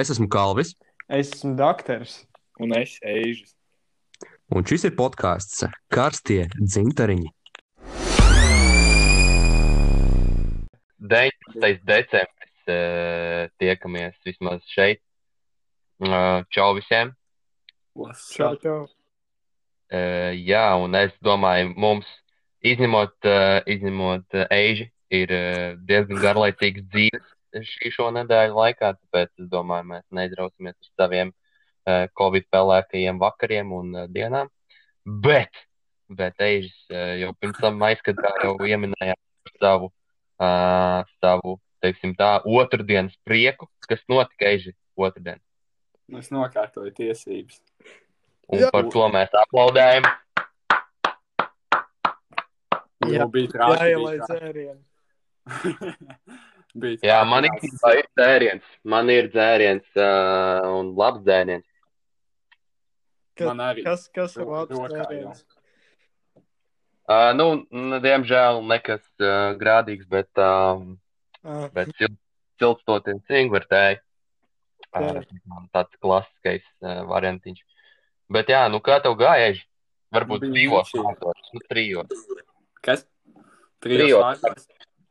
Es esmu Kalvis, Es esmu doktors. Un es eju. un šis ir podkāsts Karstie dzintariņi. 19. decembris eh, tiekamies vismaz šeit. Eh, Čau visiem! Čau, čau. Eh, Jā, un es domāju, mums izņemot, eh, izņemot eh, Eiži, ir eh, diezgan garlaicīgs dzīves šī šo nedēļu laikā, tāpēc es domāju, mēs neizrausimies uz saviem eh, Covid pelēkajiem vakariem un eh, dienām. Bet, bet Eižis eh, jau pirms tam aizskatā jau ieminēja savu, uh, savu, teiksim tā, otrdienas prieku, kas notika Eiži otrdien. Es nokārtoju tiesības. Un Jā. par to mēs aplaudējam. Jā. Jau bija traki. Jāielai dzērienu. Bija Jā, man īstenībā ir dzēriens. Man ir dzēriens uh, un labs dzēriens. Kas, Man arī. kas, kas ir labs dzēriens? Uh, nu, diemžēl nekas uh, grādīgs, bet, uh, Ah, bet sil, siltstoties ingvertēji. Uh, tāds klasiskais uh, variantiņš. Bet jā, nu kā tev gāja? Eži? Varbūt trijos vārdos. Nu, trijos. Kas? Trijos. Trijos.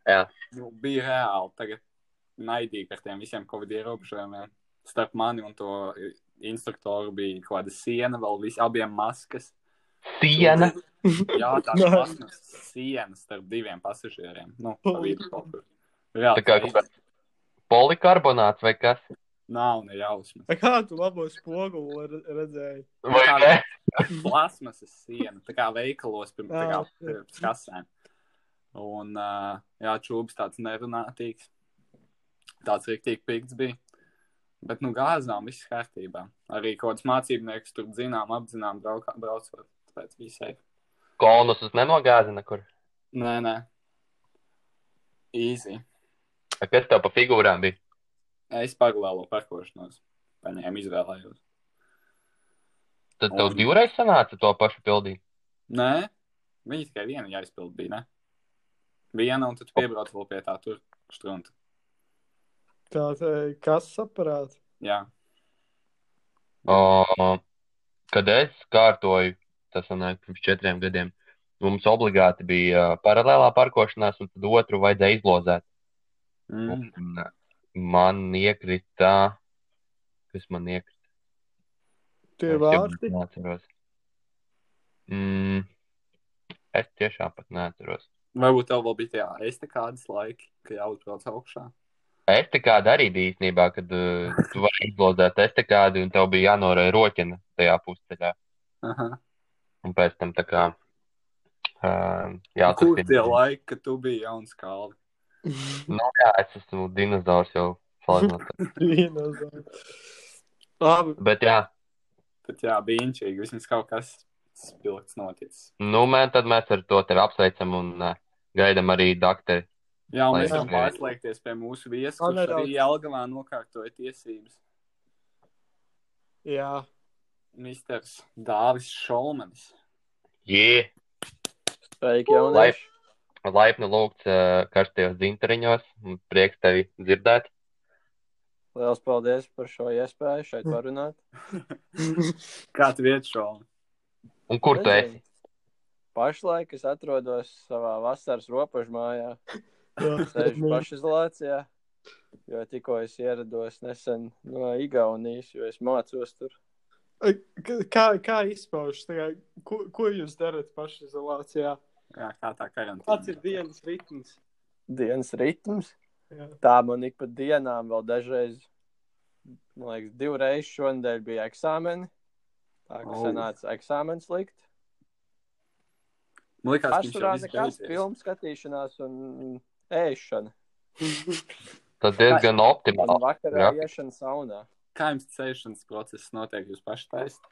Jā. Nu, bija reāli. Tagad naidīgi ar tiem visiem Covid ierobežojumiem. Starp mani un to instruktoru bija kaut kāda siena, vēl visi abiem maskas. Siena. Jā, tās Nē. plasmas sienas starp diviem pasažieriem. Nu, pa vidu kaut kur. Reāli Tā kā kaut kāds polikarbonāts vai kas? nav ne jausmas. Kā tu labo spoguli re- redzēji? Vai ne? plasmasas siena, tā kā veikalos pirms, tā kā, pirms kasēm. Un, uh, jā, čūbis tāds nerunātīgs. Tāds rīktīgi pikts bija. Bet, nu, gāzām viss kārtībā. Arī kaut kāds mācībnieks tur zinām, apzinām, braukā, braucot. Tāpēc visai. Kolnusus nenogāza nekur. Nē, nē. Easy. A, Kas tev pa figūrām bija? Es paralēlo parkošanos. Paņēmu, izvēlējos. Tad tev Un- divreiz sanāca to pašu pildīt. Nē, viņi tikai viena jāizpild bija, ne? Viena, un tad piebrauc vēl pie tā tur strunta. Tā, tā kas saprāt? Jā. O, kad es kārtoju, tas sanāk pirms četriem gadiem, mums obligāti bija ā, paralēlā parkošanās, un tad otru vajadzēja izlozēt. Mm. Un, ā, man iekrita, kas man iekrita? Tie Es vārti. neatceros. Mm, es tiešām pat neatceros. Varbūt tev vēl bija tajā estakādas laiki, ka jāuzbrauc augšā. Estekāda arī bija īstenībā, kad uh, tu vari izlozēt estekādi, un tev bija jānorē roķina tajā pusceļā. Aha. Un pēc tam tā kā. Uh, Jā, jā, Kur tas tie laiki, kad tu biji jauns kalvi? Nu, jā, es esmu dinozaurs jau. Dinozauri. Labi. Bet jā, Bet jā, bija inčīgi, vismaz kaut kas spilgts noticis. nu, man tad mēs ar to tevi apsveicam un uh, gaidām arī doktori. Jā, un mēs varam pārslēgties pie mūsu viesa, Man kurš arī Jelgavā nokārtoja tiesības. Jā. Misters Dāvis Šolmanis. Jē, Sveiki, Laip, jaunieši! laipni lūgts uh, karstajos dzintariņos. un Prieks tevi dzirdēt. Lielas paldies par šo iespēju šeit parunāt. Kā tu vieti Šolmani? Un kur tu esi? Pašlaik es atrodos savā vasaras robežmājā, sēžu pašizolācijā, jo tikko es ierados nesen no Igaunijas, jo es mācos tur. Kā, kā izpaužas? Tā kā, Ko, ko jūs darat pašizolācijā? Jā, kā tā karantīna? Kāds ir dienas ritms? Dienas ritms. Jā. Tā man ik pa dienām vēl dažreiz, man liekas, divreiz šonadēļ bija eksāmeni. Kā Oh. sanāca eksāmens likt. Man liekas, viss nekas beidzies. filmu skatīšanās un ēšana. Tas diezgan Un optimāli. vakarā grafiks. iešana saunā. Kā jums ceļšanas process notiek? Jūs paši taisat?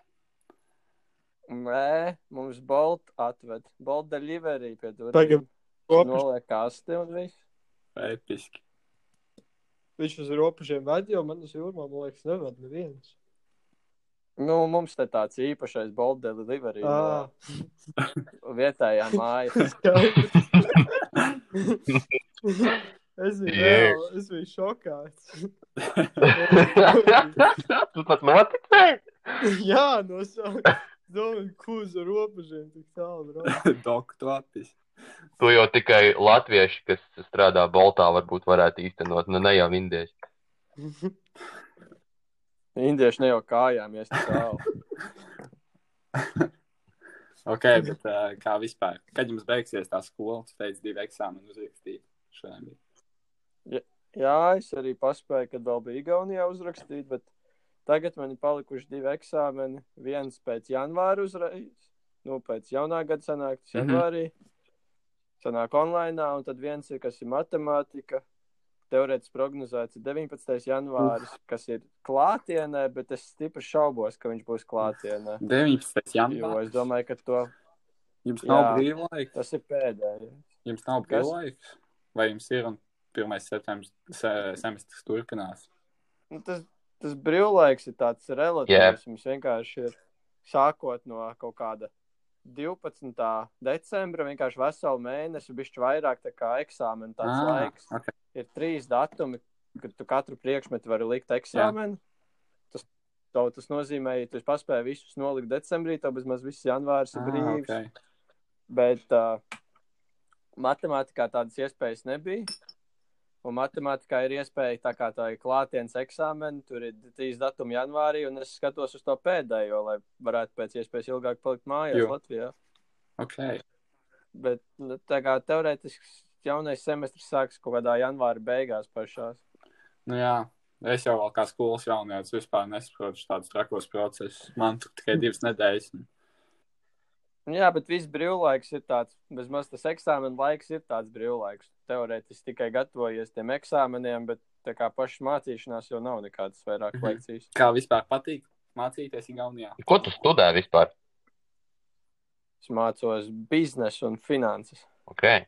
Nē, mums Bolt atved. Bolt delivery pie durvīm. Tagad robežu, Noliek kasti un viss. Episki. viņš uz robežiem ved, jo man uz jūrmā, man liekas, neved neviens. Nu, mums te tāds īpašais Bolt delivery. Ā. No vietējā māja. Es biju, reāli, es biju šokāts. Tu pat noticēji? Jā, no sākuma. Domāju, ko uz robežiem tik tālu. Doktorātis. To jau tikai latvieši, kas strādā Boltā, varbūt varētu īstenot, nu ne jau indieši. Indieši ne jau kājām, ja es tālu. Ok, bet uh, kā vispār? Kad jums beigsies tā skola? Tu teici, divi eksāmeni uzrakstīt. Šodien bija. Jā, es arī paspēju, kad vēl bija Igaunijā uzrakstīt, bet tagad man ir palikuši divi eksāmeni. Viens pēc janvāra uzreiz, nu, pēc jaunā gada sanāk, tas Mhm. janvārī. Sanāk online, un tad viens ir, kas ir matemātika. Teorētiski prognozēts ir 19. janvāris, kas ir klātienē, bet es stipri šaubos, ka viņš būs klātienē. 19. Jo janvārs. es domāju, ka to, Jums nav Jā. brīvlaiks. tas ir pēdējais. Jums nav Kas? brīvlaiks. Vai jums ir un 1. septembris se, semestris turpinās? Nu, tas, tas brīvlaiks ir tāds relatīvs. Mums vienkārši ir sākot no kaut kāda 12. decembra, vienkārši veselu mēnesi, bišķi vairāk tā kā eksāmena tāds Ah, laiks. ok. Ir trīs datumi, kad tu katru priekšmetu vari likt eksāmenu. Tas, to, tas nozīmē, ja tu paspēji visus nolikt decembrī, tad bezmaz viss janvārs ir Ah, brīvs. ok. Bet uh, matemātikā tādas iespējas nebija. Un matemātikā ir iespēja, tā kā tā ir klātienes eksāmena, tur ir trīs datumi janvārī, un es skatos uz to pēdējo, lai varētu pēc iespējas ilgāk palikt mājās Jo. Latvijā. Ok. Bet nu, tā kā teorētiski jaunais semestris sāksies kaut kādā janvāra beigās pašās. Nu jā. Es jau vēl kā skolas jaunietis vispār nesaprotu tādus trakos procesus. Man tur tikai divas nedēļas. un- Nu, Jā, bet viss brīvlaiks ir tāds, bezmaz tas eksāmena laiks ir tāds brīvlaiks. Teorētiski tikai gatavojies tiem eksāmeniem, bet tā kā pašas mācīšanās jau nav nekādas vairāk Mhm. lekcijas. Kā vispār patīk mācīties Igaunijā? Ko tu studē vispār? Es mācos biznesu un finanses. Okay.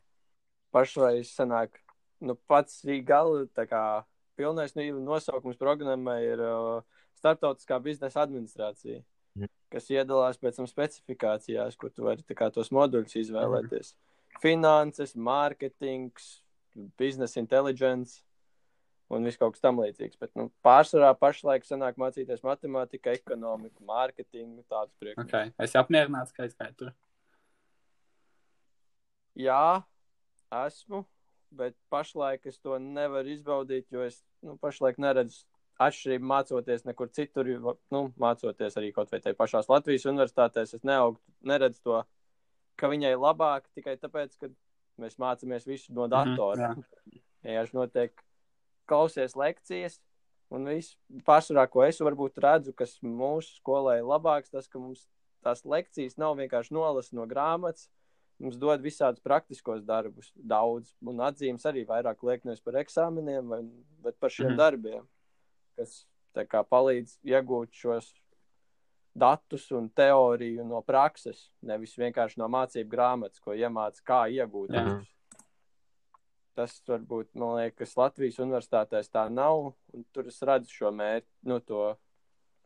Pašlaik sanāk, nu pats gala, tā kā pilnais nu, nosaukums programmai ir uh, Startautiskā biznesa administrācija, Mhm. kas iedalās pēc tam specifikācijās, kur tu vari kā tos moduļus izvēlēties. Finanses, mārketings, biznesa intelligence un viss kaut kas tam līdzīgs. Bet nu, pārsvarā pašlaik sanāk mācīties matemātiku, ekonomiku, mārketingu, tādus priekšmetus. Okay. Es apmierināts, ka aizgāju tur. Jā, esmu, bet pašlaik es to nevaru izbaudīt, jo es nu, pašlaik neredzu atšķirību mācoties nekur citur. Nu, mācoties arī kaut vai tajā pašā Latvijas universitātēs, es neaug, neredzu to, ka viņai labāk tikai tāpēc, ka mēs mācāmies visu no datora. Mhm, Vienkārši notiek klausies lekcijas. Un viss pārsvarā, ko es varbūt redzu, kas mūsu skolē ir labāks, tas, ka mums tās lekcijas nav vienkārši nolasītas no grāmatas. Mums dod visādus praktiskos darbus, daudz, un atzīmes arī vairāk liek nevis par eksāmeniem, vai, bet par šiem mm darbiem, kas tā kā palīdz iegūt šos datus un teoriju no prakses, nevis vienkārši no mācību grāmatas, ko iemācās, kā iegūt. Jā. Tas varbūt, man liekas, Latvijas universitātēs tā nav, un tur es redzu šo mērķi, nu, to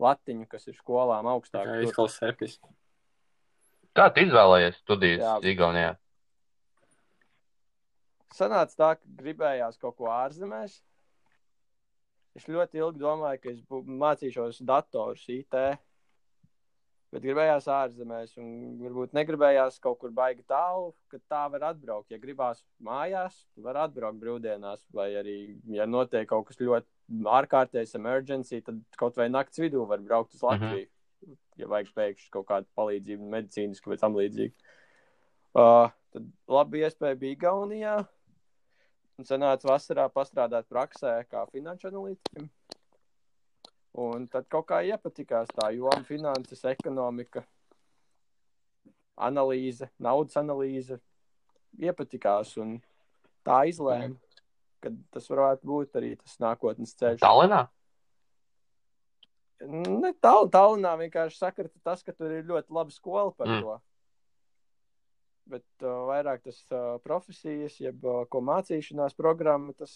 latiņu, kas ir skolām augstāk. Okay, tur. izklausās episki. Kā tu izvēlējies studijas Jā. Igaunijā? sanāca tā, ka gribējās kaut ko ārzemēs. Es ļoti ilgi domāju, ka es mācīšos datorus, IT, bet gribējās ārzemēs, un varbūt negribējās kaut kur baigi tālu, ka tā var atbraukt. Ja gribās mājās, var atbraukt brīvdienās, vai arī, ja notiek kaut kas ļoti ārkārtējs, emergency, tad kaut vai nakts vidū var braukt uz Latviju. Ja vajag pēkšņi kaut kādu palīdzību, medicīnisku vai tam līdzīgi. Uh, tad labi iespēja bija Igaunijā. Un sanāca vasarā pastrādāt praksē kā finanšu analītiķim. Un tad kaut kā iepatikās tā joma, finanses, ekonomika, analīze, naudas analīze. Iepatikās un tā izlēma, ka tas varētu būt arī tas nākotnes ceļš. Tallinā? Ne tālu, tālumā vienkārši sakrita tas, ka tur ir ļoti laba skola par Mm. to. Bet uh, vairāk tas uh, profesijas, jeb uh, ko mācīšanās programma, tas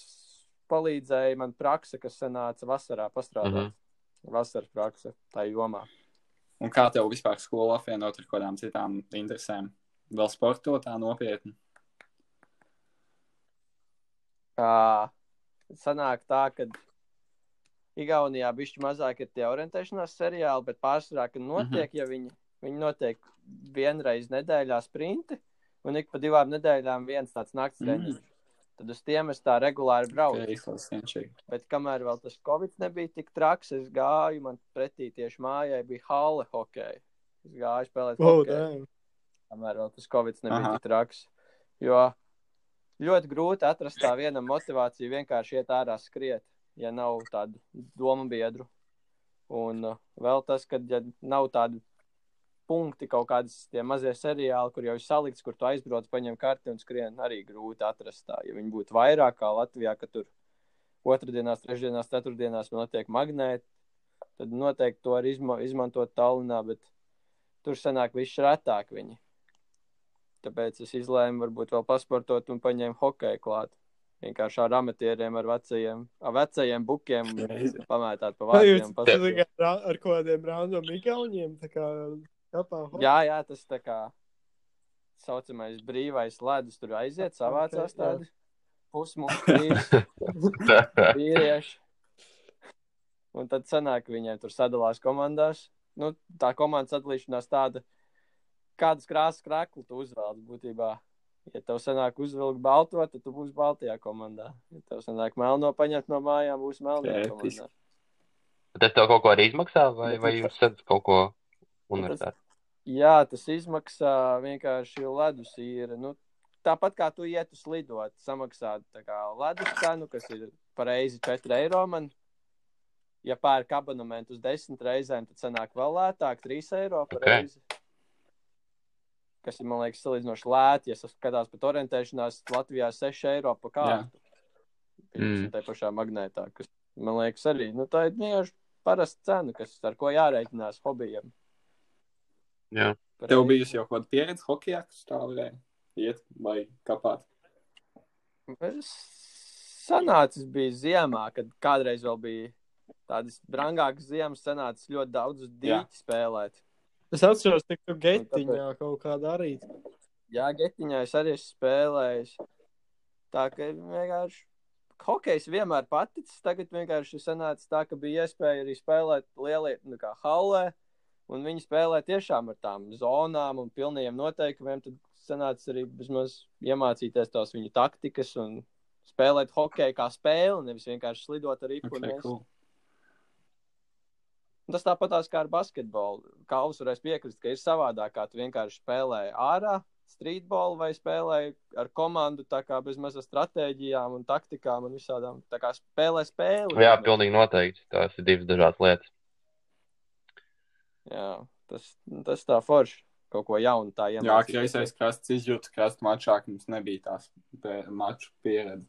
palīdzēja man praksa, kas sanāca vasarā pastrādāt. Mm. -hmm. Vasaras praksa tā jomā. Un kā tev vispār skola apvienot ar kādām citām interesēm? Vēl sportot tā nopietni. Uh, sanāk tā, ka Igaunijā bišķi mazāk ir tie orientēšanās seriāli, bet pārsvarā, kad notiek, ja viņi, viņi notiek vienreiz nedēļā sprinti, un ik pa divām nedēļām viens tāds nakts treniņš. Tad uz tiem es tā regulāri braucu. Okay. Bet kamēr vēl tas Covid nebija tik traks, es gāju, man pretī tieši mājai bija hale hokeja. Es gāju spēlēt Oh, hokeju, kamēr vēl tas Covid nebija Aha. tik traks. Jo ļoti grūti atrast tā viena motivācija vienkārši iet ārā skriet, ja nav tādu domu biedru. Un uh, vēl tas, ka ja nav tādu punkti, kaut kādas tie mazie seriāli, kur jau ir salikts, kur tu aizbrauc, paņem karti un skrien, arī grūti atrast tā. Ja viņi būtu vairāk kā Latvijā, ka tur otrdienās, trešdienās, ceturtdienās notiek magnēti, tad noteikti to var izma izmantot Tallinā, bet tur sanāk viss retāk viņi. Tāpēc es izlēmu varbūt vēl pasportot un paņēmu hokeju klāt. Vienkārši ar amatieriem, ar vecajiem, ar vecajiem bukiem pamētāt pa vārtiem. tas tikai ra- ar kaut kādiem random igauniem? Tā kā kapā. Jā, jā, tas tā kā saucamais brīvais ledus tur aiziet, savācās Ok, jā. tādi pusmuļķības vīrieši. Un tad sanāk, ka viņiem tur sadalās komandās. Nu, tā komandas sadalīšanās tāda, kādas krāsas krāklu tu uzvelc būtībā. Ja tev sanāk uzvilkt balto, tad tu būsi Baltijā komandā. Ja tev sanāk melno paņemt no mājām, būs melnajā Ētiski. komandā. Tas tev kaut ko arī izmaksā, vai, vai tas- jūs esat kaut ko universitāti? Jā, tas izmaksā vienkārši ledus ir. Nu, tāpat kā tu iet uz lidot, samaksāt tā kā ledus cenu, kas ir pareizi 4 eiro. Man. Ja pērk abonementu uz 10 reizēm, tad sanāk vēl lētāk, 3 eiro par Ok. reizi. Kas ir, man liekas, salīdzinoši lēti. Ja skatās pat orientēšanās, Latvijā 6 eiro par kārtu. Mm. Tā pašā magnētā, kas man liekas arī, nu tā ir vienkārši parasta cena, kas ar ko jārēķinās hobijam. Jā. Tev bijusi jau kaut kāda pieredze hokeja, kas tā varēja iet vai kāpāt? Es sanācis bija ziemā, kad kādreiz vēl bija tādas brangākas ziemas, sanācis ļoti daudz uz Jā. dīķi spēlēt. Es atceros, ka tu getiņā kaut kādā arī. Jā, getiņā es arī esmu spēlējis. Tā ka vienkārši hokejs vienmēr paticis. Tagad vienkārši ir sanācis tā, ka bija iespēja arī spēlēt lielie, nu kā halē. Un viņi spēlē tiešām ar tām zonām un pilniem noteikumiem. Tad sanāca arī vismaz iemācīties tās viņu taktikas un spēlēt hokeju kā spēli, nevis vienkārši slidot ar ripu. Okay, Okay, cool. Tas tāpatās kā ar basketbolu. Kā uzvarēs piekrist, ka ir savādāk, kā tu vienkārši spēlē ārā, streetbolu vai spēlē ar komandu, tā kā bez mazas stratēģijām un taktikām un visādām. Tā kā spēlē spēli. Jā, pilnīgi noteikti. Tās ir divas dažādas lietas. Jā, tas, tas tā forši. Kaut ko jaunu tā Jā, iemācīties. kreisais krasts izjūta krastu mačā, ka mums nebija tās maču pieredze.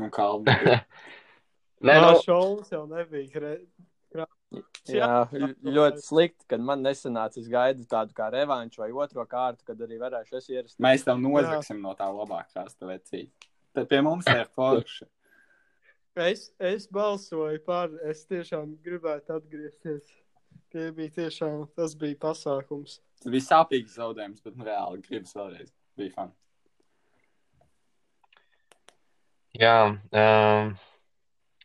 Un kalnu. nebija. Nē, Nē, nu, no šovs jau nebija. Jā, ļoti slikti, kad man nesanāca. Es gaidu tādu kā revanšu vai otro kārtu, kad arī varēšu es ierasties. Mēs tev nozagsim no tā labā krasta vecīt. Tad pie mums ir forši. Es, es balsoju par, es tiešām gribētu atgriezties. Tie bija tiešām, tas bija pasākums. Tas bija sāpīgs zaudējums, bet nu, reāli gribas vēlreiz. Bija fun. jā. Um,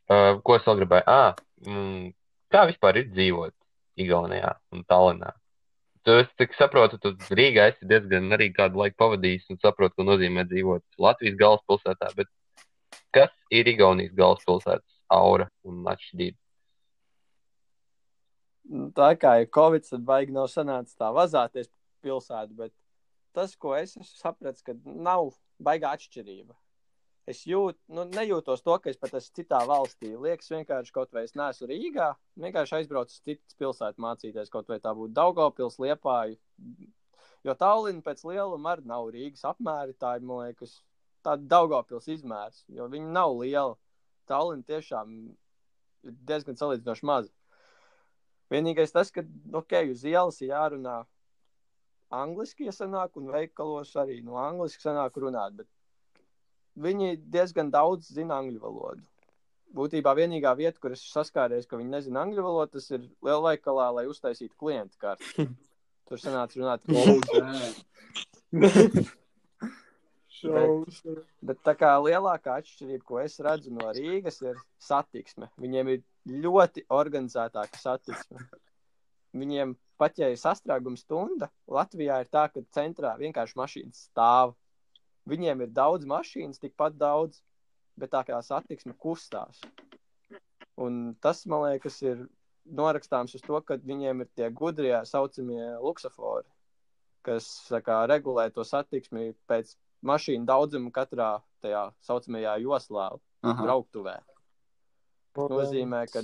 uh, ko es vēl gribēju? Ah, mm, kā vispār ir dzīvot Igaunijā un Tallinā? Tu, tik saprotu, tu Rīgā esi diezgan arī kādu laiku pavadījis un saproti, ko nozīmē dzīvot Latvijas galvaspilsētā, bet kas ir Igaunijas galvaspilsētas aura un atšķirība? Nu, Tā kā ir Covid, tad baigi nav sanācis tā vazāties pilsētu, bet tas, ko es esmu sapratis, ka nav baigā atšķirība. Es jūtu, nu, nejūtos to, ka es pat esmu citā valstī. Liekas, vienkārši kaut vai es neesmu Rīgā, vienkārši aizbraucu uz citu pilsētu mācīties, kaut vai tā būtu Daugopils, Liepāja. Jo Tallinn pēc lieluma arī nav Rīgas apmēri, tā ir, man liekas, tāda Daugopils izmērs, jo viņi nav liela. Tallinn tiešām ir diezgan salīdzinoši maza. Vienīgais tas, ka, ok, uz ielas ir jārunā angliski, ja sanāk, un veikalos arī no angliski sanāk runāt, bet viņi diezgan daudz zina angļu valodu. Būtībā vienīgā vieta, kur es saskāries, ka viņi nezina angļu valodu, tas ir lielveikalā, lai uztaisītu klientu karti. Tur sanāca runāt damn. Šaus. Bet tā kā lielākā atšķirība, ko es redzu no Rīgas, ir satiksme. Viņiem ir ļoti organizētāka satiksme. Viņiem pat ja ir sastrēguma stunda, Latvijā ir tā, ka centrā vienkārši mašīnas stāv. Viņiem ir daudz mašīnas, tikpat daudz, bet tā kā satiksme kustās. Un tas, man liekas, ir norakstāms uz to, ka viņiem ir tie gudrie saucamie luksofori, kas kā, regulē to satiksmi pēc mašīnu daudzuma katrā tajā saucamajā joslā, Aha. brauktuvē. Tas nozīmē, ka,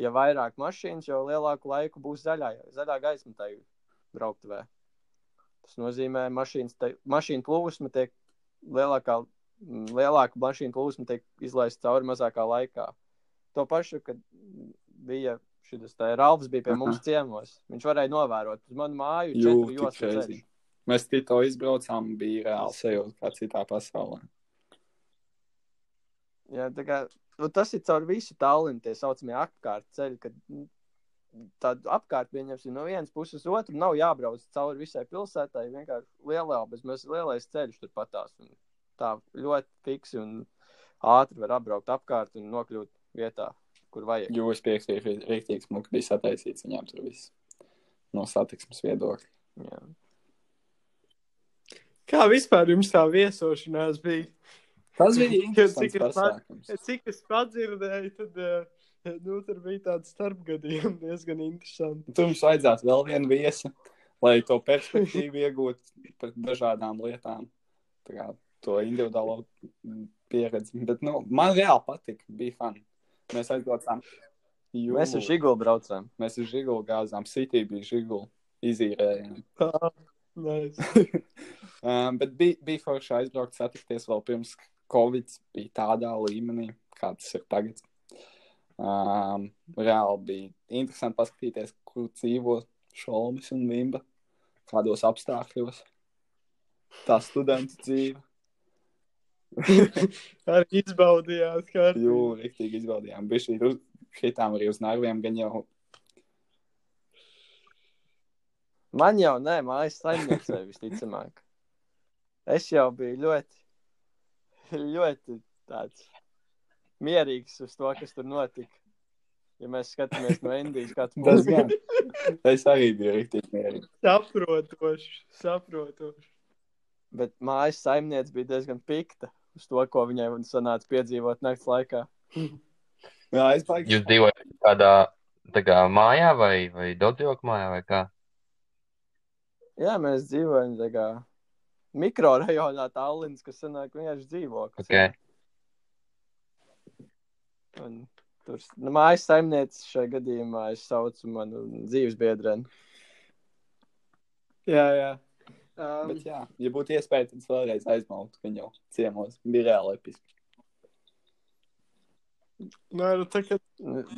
ja vairāk mašīnas, jo lielāku laiku būs zaļā, zaļā gaisma tajā brauktuvē. Tas nozīmē, ka mašīnu plūsma tiek lielākā, lielāka mašīnu plūsma tiek izlaista cauri mazākā laikā. To pašu, kad bija šis Ralfs bija pie Aha. mums ciemos. Viņš varēja novērot uz manu māju joslu crazy. ceļu. Mēs tikko izbraucām, bija reāli sajūta kā citā pasaulē. Jā, tā kā, nu, tas ir caur visu Tallinu, tie saucamie apkārt ceļi, kad mm, tādu apkārt pieņemsim no vienas puses uz otru, nav jābrauc cauri visai pilsētai, vienkārši lielā, bez mēs lielais ceļš tur patās. Un tā ļoti fiksi un ātri var apbraukt apkārt un nokļūt vietā, kur vajag. Jo es piekrītu, ka rīktīgi smuki bija sataisīts viņām tur viss no satiksmes viedokļa. Jā. Kā vispār jums tā viesošanās bija? Tas bija Cik interesants es pasākums. Cik es padzirdēju, tad eh, nu, tur bija tāds starpgadījums diezgan interesants. Tur mums vajadzētu vēl vienu viesi, lai to perspektīvu iegūtu par dažādām lietām. Tā kā to individuālo pieredzi. Bet nu, man reāli patika, bija fani. Mēs. Jū, Mēs ar Žigulu braucām. Mēs ar Žigulu gāzām, City bija Žigulu, izīrējām. Tā, nice. Um, bet bija, bija forši aizbraukt, satikties vēl pirms Covid bija tādā līmenī, kā tas ir tagad. Um, reāli bija interesanti paskatīties, kur dzīvo Šolmis un Vimba, kādos apstākļos. Tā studenta dzīve. Arī izbaudījāt, kā Jū, rīktīgi izbaudījām. Bija šī uz, hitām arī uz nerviem, gan jau. Man jau nē, mājas saimniecei visticamāk. Es jau biju ļoti, ļoti tāds mierīgs uz to, kas tur notika. Ja mēs skatāmies no Indijas, kāds Tas gan. Es arī biju rīktīgi mierīgi. saprotoši, saprotoši. Bet mājas saimniece bija diezgan pikta uz to, ko viņai sanāca piedzīvot naktas laikā. Jā, es baigi. Jūs dzīvojat kādā tā kā, mājā vai, vai daudzdzīvokļu mājā vai kā? Jā, mēs dzīvojam tā kā mikrorajonā Tallinas, kas sanāk vienkārši dzīvoklis. Okay. Un tur nu, mājas saimniece šajā gadījumā es saucu manu dzīves biedreni. Jā, jā. Um, Bet jā, ja būtu iespēja, tad es vēlreiz aizmauktu viņu ciemos. Bija reāli episki. nē, nu, tā kā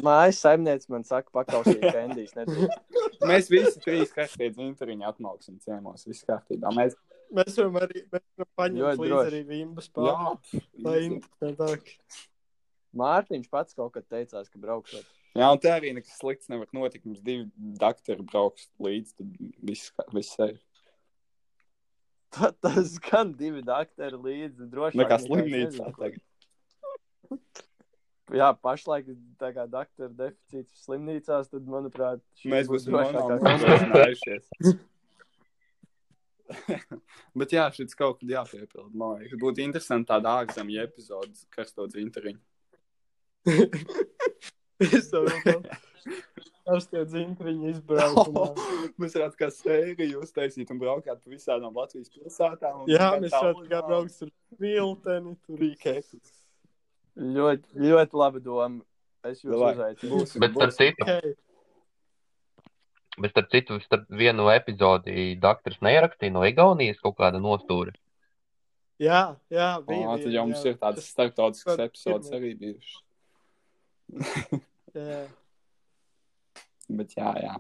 Mājas saimniece man saka, pakausīt kendijas. nedrīkst. Mēs visi trīs kārtīgi dzinteriņu atmauksim ciemos. Viss kārtībā. Mēs, mēs varam arī mēs varam paņemt līdzi arī Vimbas jā, pāri. Lai easy. interesantāk. Mārtiņš pats kaut kad teicās, ka braukšot. jā, un te arī nekas slikts nevar notikt. Mums divi doktori brauks līdzi, tad viss, viss ir. Ta- Tas gan divi doktori līdzi droši Nekā vien slimnīcā tagad. Jā, pašlaik tā kā doktora deficīts slimnīcās, tad, manuprāt, Mēs būs būsim nodrošinājušies. Bet jā, šis kaut kad jāpiepilda. Man liekas, būtu interesanti tāda ārzemju epizode, kas to dzinteriņu. Es domāju, ar tie dzintriņu izbraukumā. Mēs varētu kā sēriju uztaisīt un braukāt pa visādām Latvijas pilsētām. un Jā, mēs varētu kā braukt ar vilteni. Tur Rīkēs. Ļoti, ļoti laba doma. Es jūs uzaicinu. būs- Bet būs- citu, okay. bet starp citu, starp vienu epizodi doktors neierakstīja no Igaunijas kaut kāda nostūra. Jā, jā, bija. Ā, bija, Tad jau mums jā. ir tādas starptautiskas epizodes arī bijušas. Jā. Bet jā, jā.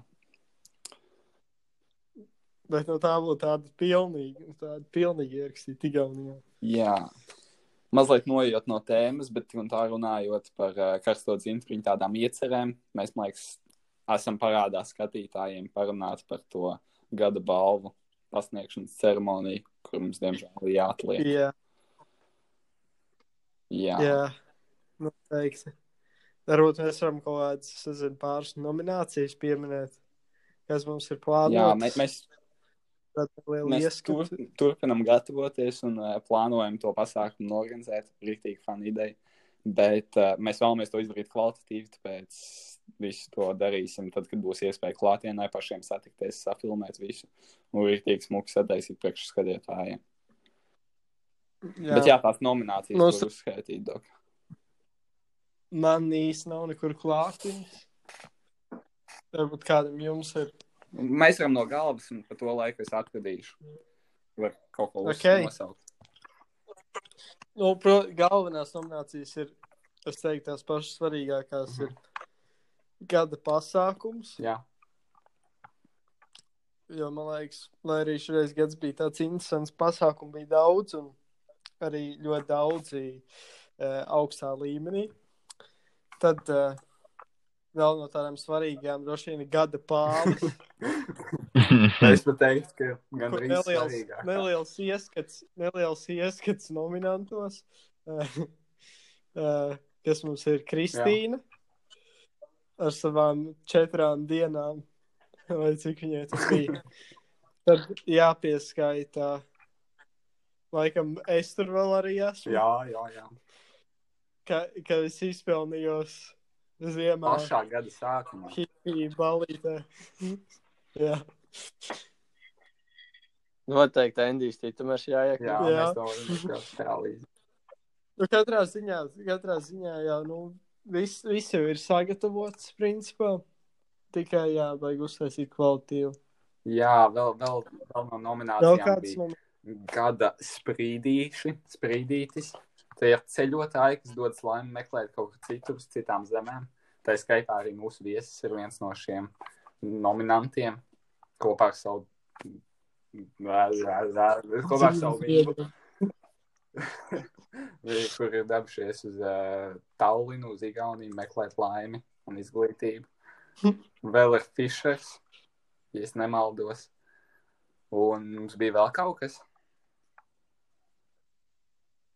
Bet no tā būtu tāda pilnīga, tāda pilnīga ierakstīta Igaunijā. Jā. Mazliet noiet no tēmas, bet tā runājot par uh, karsto dzintriņu tādām iecerēm, mēs, man liekas, esam parādā skatītājiem parunāt par to gada balvu pasniegšanas ceremoniju, kur mums, diemžēl, ir jāatliek. Jā, Jā, jā. Noteikti. Varbūt mēs varam kaut kādas, nezinu, pāris nominācijas pieminēt, kas mums ir jā plānotas. mēs, mēs, liela mēs tur, turpinam gatavoties un uh, plānojam to pasākumu organizēt. Rīktīgi fana ideja. Bet uh, mēs vēlamies to izdarīt kvalitatīvi, tāpēc visu to darīsim tad, kad būs iespēja klātienē pašiem satikties, safilmēt visu. Un rīktīgi smuki sataisīt priekš skatītājiem. Jā. Bet jā, tās nominācijas Mums- Mums... uzskaitīt. Dok. Man īsti nav nekur klātiņas. Varbūt kādam jums ir. Mēs varam no galvas, un pa to laiku es atradīšu. Var kaut ko Ok. okay. nosaukt. Nu, pro, galvenās nominācijas ir, es teiktu, tās pašas svarīgākās Mhm. ir gada pasākums. Jā, Jo man liekas, lai arī šoreiz gads bija tāds interesants, pasākumu bija daudz un arī ļoti daudzi uh, augstā līmenī. Tad uh, vēl no tādām svarīgām droši vien gada pāvis. es pat teiktu, ka gan arī neliels, svarīgāk. neliels, ieskats, neliels ieskats nominantos, uh, uh, kas mums ir Kristīna ar savām četrām dienām, vai cik viņai tas bija. Tad jāpieskaita, laikam, es tur vēl arī esmu, Jā, jā, jā. Ka, ka es izpelnījos ziemā Pašā gada sākumā. hipiju balītē. Jā. Noteikti Endijs Titumers jāiekļauj. Jā, Jā. mēs to varam. Nu, katrā ziņā, katrā ziņā jau nu, viss, viss jau ir sagatavots, principā. Tikai jābaig uztaisīt kvalitīvu. Jā, vēl, vēl, vēl no Vēl nominācijām kāds bija mums gada sprīdīši, sprīdītis. Tie ir ceļotāji, kas dodas laimi meklēt kaut kur citur, uz citām zemēm. Tā skaitā arī mūsu viesis ir viens no šiem nominantiem kopā ar savu. Kopā ar savu vīru, kur ir devušies uz uh, Tallinu, uz Igauniju, meklēt laimi un izglītību. Vēl ir Fischers, ja es nemaldos. Un mums bija vēl kaut kas.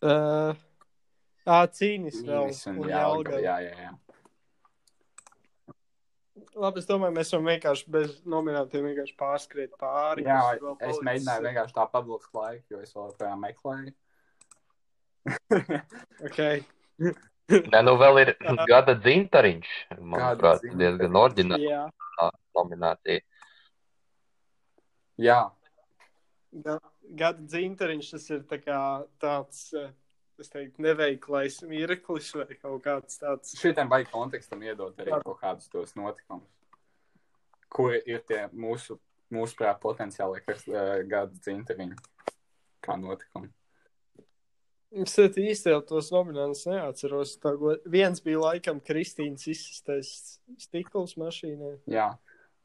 Uh, ā, cīnis vēl. Un Jelgava, jā, jā, jā. Labi, es domāju, mēs varam vienkārši bez nominantiem vienkārši pārskriet pāri. Jā, es mēģināju vienkārši tā pavilkt laiku, jo es vēl joprojām meklēju. Okay. Nē, nu vēl ir gada dzintariņš. Manuprāt, dzintariņš. diezgan oriģināla Jā. nominācija. Jā, Ga- Gada dzintariņš tas ir tā kā tāds, eh, es teiktu, neveiklais mirklis vai kaut kāds tāds. šitiem vajag kontekstam iedot arī kaut kādus tos notikumus, kuri ir tie mūsu, mūsu prāt, potenciāli uh, gada dzintariņi kā notikumi. Es īsti jau tos nominantus neatceros. Tā, viens bija laikam Kristīnas izsistais stikls mašīnai. Jā,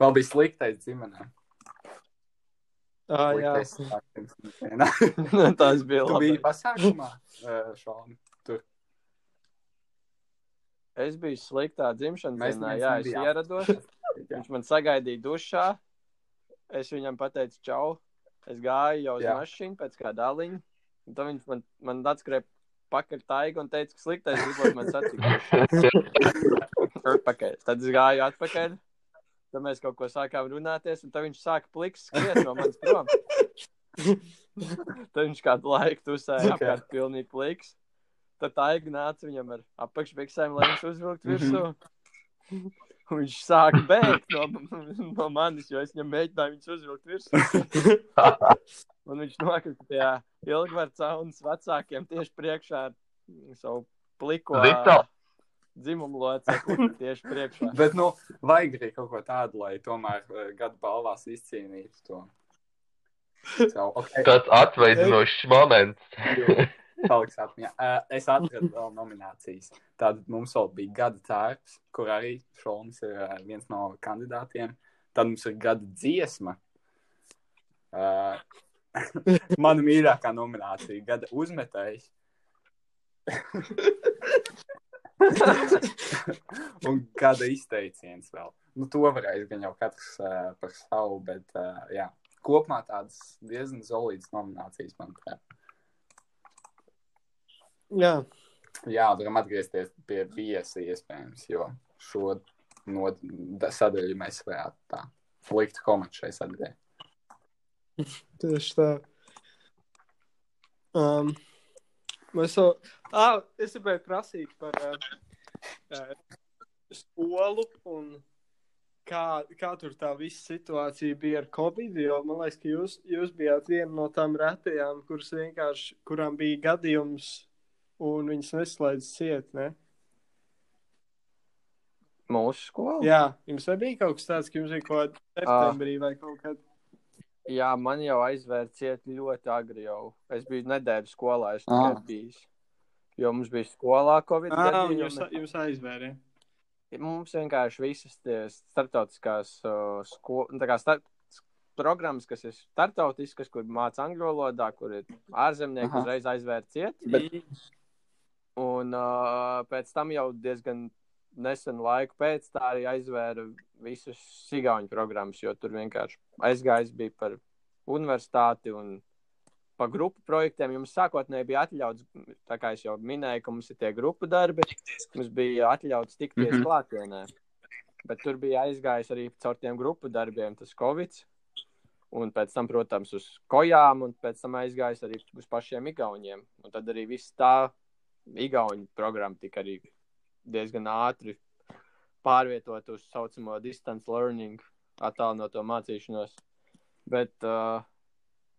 vēl bija sliktais ģimenē. Ah, jā. Tas bija Tu labi. biji pasākumā. Tur Es biju sliktā dzimšanas Mēs dienā, jā, es nebijām. ierados. Viņš man sagaidīja dušā. Es viņam pateicu, čau. Es gāju jau uz Jā. mašīnu pēc kāda daliņa. Un Tad viņš man, man atskrēja pakaļ taigu un teica, ka sliktais gribot man. Atpakaļ. Tad es gāju atpakaļ. Tad mēs kaut ko sākām runāties, un tad viņš sāka pliks skriet no manis prom. tad viņš kādu laiku tusēja Ok. apkārt pilnīgi pliks. Tad tā aiga nāca viņam ar apakšbiksēm, lai viņš uzvilktu virsū. Un viņš sāka bēgt no, no manis, jo es viņam mēģināju viņus uzvilkt virsū. Un viņš nokrita tajā ilgvaru caunas vecākiem tieši priekšā ar savu pliko Vito. Dzimumu locekli tieši priekšā. Bet, nu, vajag arī kaut ko tādu, lai tomēr uh, gada balvās izcīnītu to. So, okay. Tas atveidošs moments. Paliks atmiņā. Uh, es atradu vēl nominācijas. Tad mums vēl bija gada tērps, kur arī Šolnis ir uh, viens no kandidātiem. Tad mums ir gada dziesma. Uh, mana mīļākā nominācija - gada uzmetējs. Un gada izteiciens vēl. Nu, to varēs gan jau katrs uh, par savu, bet uh, jā, kopumā tādas diezgan solīdas nominācijas, manuprāt. Jā, Jā, varam atgriezties pie viesi iespējams, jo šo no da- sadaļu mēs varētu tā likt komatu šai sadaļai. tieši tā. Um, mēs jau. Ah, es gribēju prasīt par uh, uh, skolu un kā, kā tur tā visa situācija bija ar Covid. Jo man liekas, ka jūs, jūs bijāt viena no tām retajām, kuras vienkārši, kurām bija gadījums, un viņas neslēdz ciet. Ne? Mūsu skola? Jā, jums nebija kaut kas tāds, ka jums bija kaut kādā septembrī vai kaut kad. Jā, man jau aizvērts ciet ļoti agri jau. Es biju nedēļu skolā, es tikai biju. Jo mums bija skolā Covid Ah, un jūs, gadījumi. jūs aizvērāt. Mums vienkārši visas starptautiskās uh, sko... nu, tā kā start... programmas, kas ir startautiskas, kur māca angļu valodā, kur ir ārzemnieki, Aha. uzreiz aizvērt ciet. Bet- Un uh, pēc tam jau diezgan nesenu laiku pēc tā arī aizvēra visus Sigauņu programmas, jo tur vienkārši aizgājis bija par universitāti un pa grupu projektiem. Jums sākotnēji bija atļauts, tā kā es jau minēju, ka mums ir tie grupu darbi, mums bija atļauts tikties Mhm. klātienē. Bet tur bija aizgājis arī caur tiem grupu darbiem tas Covid. Un pēc tam, protams, uz kojām, un pēc tam aizgājis arī uz pašiem igauniem. Un tad arī viss tā igauņu programma tika arī diezgan ātri pārvietot uz tā saucamo distance learning, attālināto mācīšanos. Bet uh,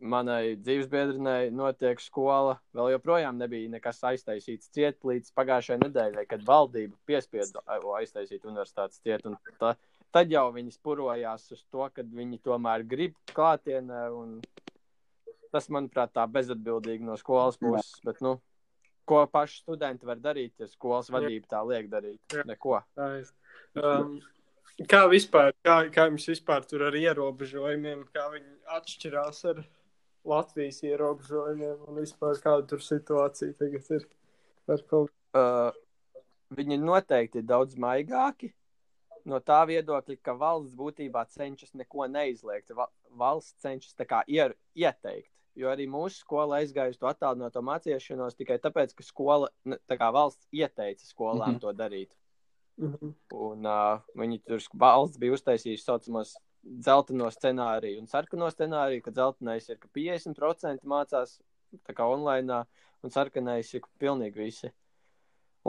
manai dzīvesbiedrinei notiek skola, vēl joprojām nebija nekas aiztaisīts ciet līdz pagājušajai nedēļai, kad valdība piespieda aiztaisīt universitātes ciet. un Ta, tad jau viņi spurojās uz to, ka viņi tomēr grib klātienē. un Tas, manuprāt, tā bezatbildīgi no skolas puses. Bet, nu, ko paši studenti var darīt, ja skolas vadība tā liek darīt? Jā. Neko. Tā. Um, kā vispār, kā, kā jums vispār tur ar ierobežojumiem, kā viņi atšķirās ar Latvijas ierobežojumiem un vispār kāda tur situācija tagad ir ar kaut uh, viņi noteikti ir daudz maigāki. No tā viedokļa, ka valsts būtībā cenšas neko neizliegt. Va valsts cenšas tā kā ier, ieteikt. Jo arī mūsu skola aizgāja uz to attālināto mācīšanos tikai tāpēc, ka skola, tā kā valsts ieteica skolām Mhm. to darīt. Mhm. Un uh, viņi tur valsts bija uztaisījuši tā saucamos dzelteno scenāriju un sarkano scenāriju, ka dzeltenais ir, ka 50% mācās online, un sarkanais ir pilnīgi visi.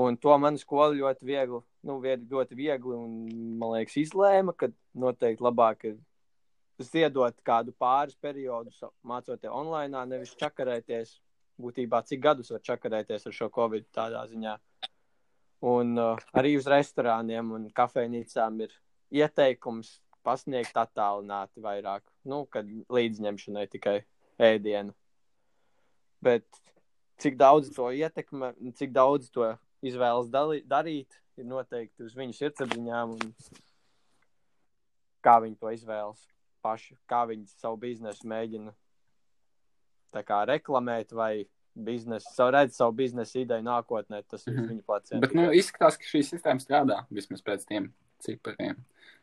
Un to man skola ļoti viegli, nu, ļoti viegli, un man liekas, izlēma, ka noteikti labāk ir ziedot kādu pāris periodus mācoties online, nevis čakarēties. Būtībā cik gadus var čakarēties ar šo covid tādā ziņā. Un uh, arī uz restorāniem un kafejnīcām ir ieteikums pasniegt attālināti vairāk, nu, kad līdzņemšanai tikai ēdienu. Bet cik daudz to ietekmē, cik daudz to izvēlas dalī, darīt, ir noteikti uz viņu sirdsapziņām un kā viņi to izvēlas paši, kā viņi savu biznesu mēģina kā reklamēt vai biznesu, savu redz savu biznesa ideju nākotnē, tas ir uz Mhm. viņu pleciem. Bet, nu, izskatās, ka šī sistēma strādā vismaz pēc tiem cipariem.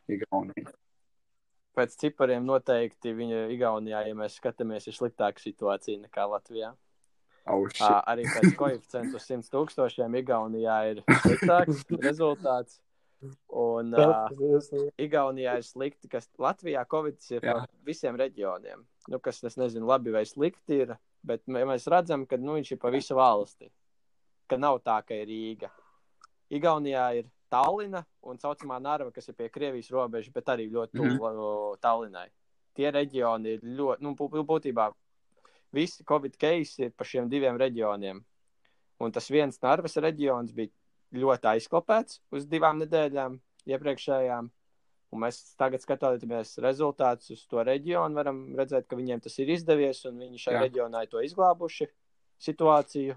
Igaunijā. Pēc cipariem noteikti viņa Igaunijā, ja mēs skatāmies, ir sliktāka situācija nekā Latvijā. Oh, Ā, shit. arī pēc koeficientu uz 100 tūkstošiem Igaunijā ir sliktāks rezultāts. Un uh, Igaunijā ir slikti, kas Latvijā Covid ir Jā. par visiem reģioniem. Nu, kas, es nezinu, labi vai slikti ir, bet mē- mēs redzam, ka nu, viņš ir pa visu valsti. Ka nav tā, ka ir Rīga. Igaunijā ir Tallina un saucamā Narva, kas ir pie Krievijas robežas, bet arī ļoti tuvu mm. Tallinai. Tie reģioni ir ļoti, nu, bū- būtībā visi Covid case ir pa šiem diviem reģioniem. Un tas viens Narvas reģions bija ļoti aizklapēts uz divām nedēļām iepriekšējām. Un mēs tagad skatāmies rezultātus uz to reģionu, varam redzēt, ka viņiem tas ir izdevies, un viņi šajā Jā. reģionā ir to izglābuši situāciju.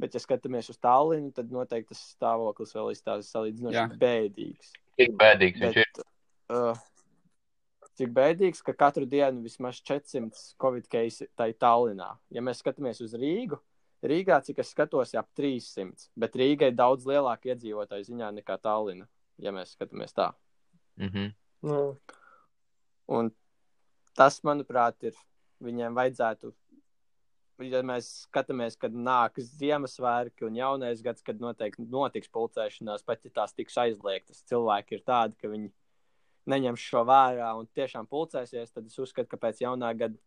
Bet, ja skatāmies uz Tallinu, tad noteikti tas stāvoklis vēl izstāsta salīdzinoši bēdīgs. Cik bēdīgs viņš ir. Bet, uh, cik bēdīgs, ka katru dienu vismaz 400 covid case tai Tallinā. Ja mēs skatāmies uz Rīgu, Rīgā, cik es skatos, ir ap 300, bet Rīga ir daudz lielāka iedzīvotāju ziņā nekā Tallina, ja mēs skatāmies tā. Mhm. Nu, Un tas, manuprāt, ir viņiem vajadzētu. Ja mēs skatāmies, kad nāks Ziemassvētki un jaunais gads, kad noteikti notiks pulcēšanās, pat ja tās tiks aizliegtas, cilvēki ir tādi, ka viņi neņems šo vērā un tiešām pulcēsies, tad es uzskatu, ka pēc jaunā gada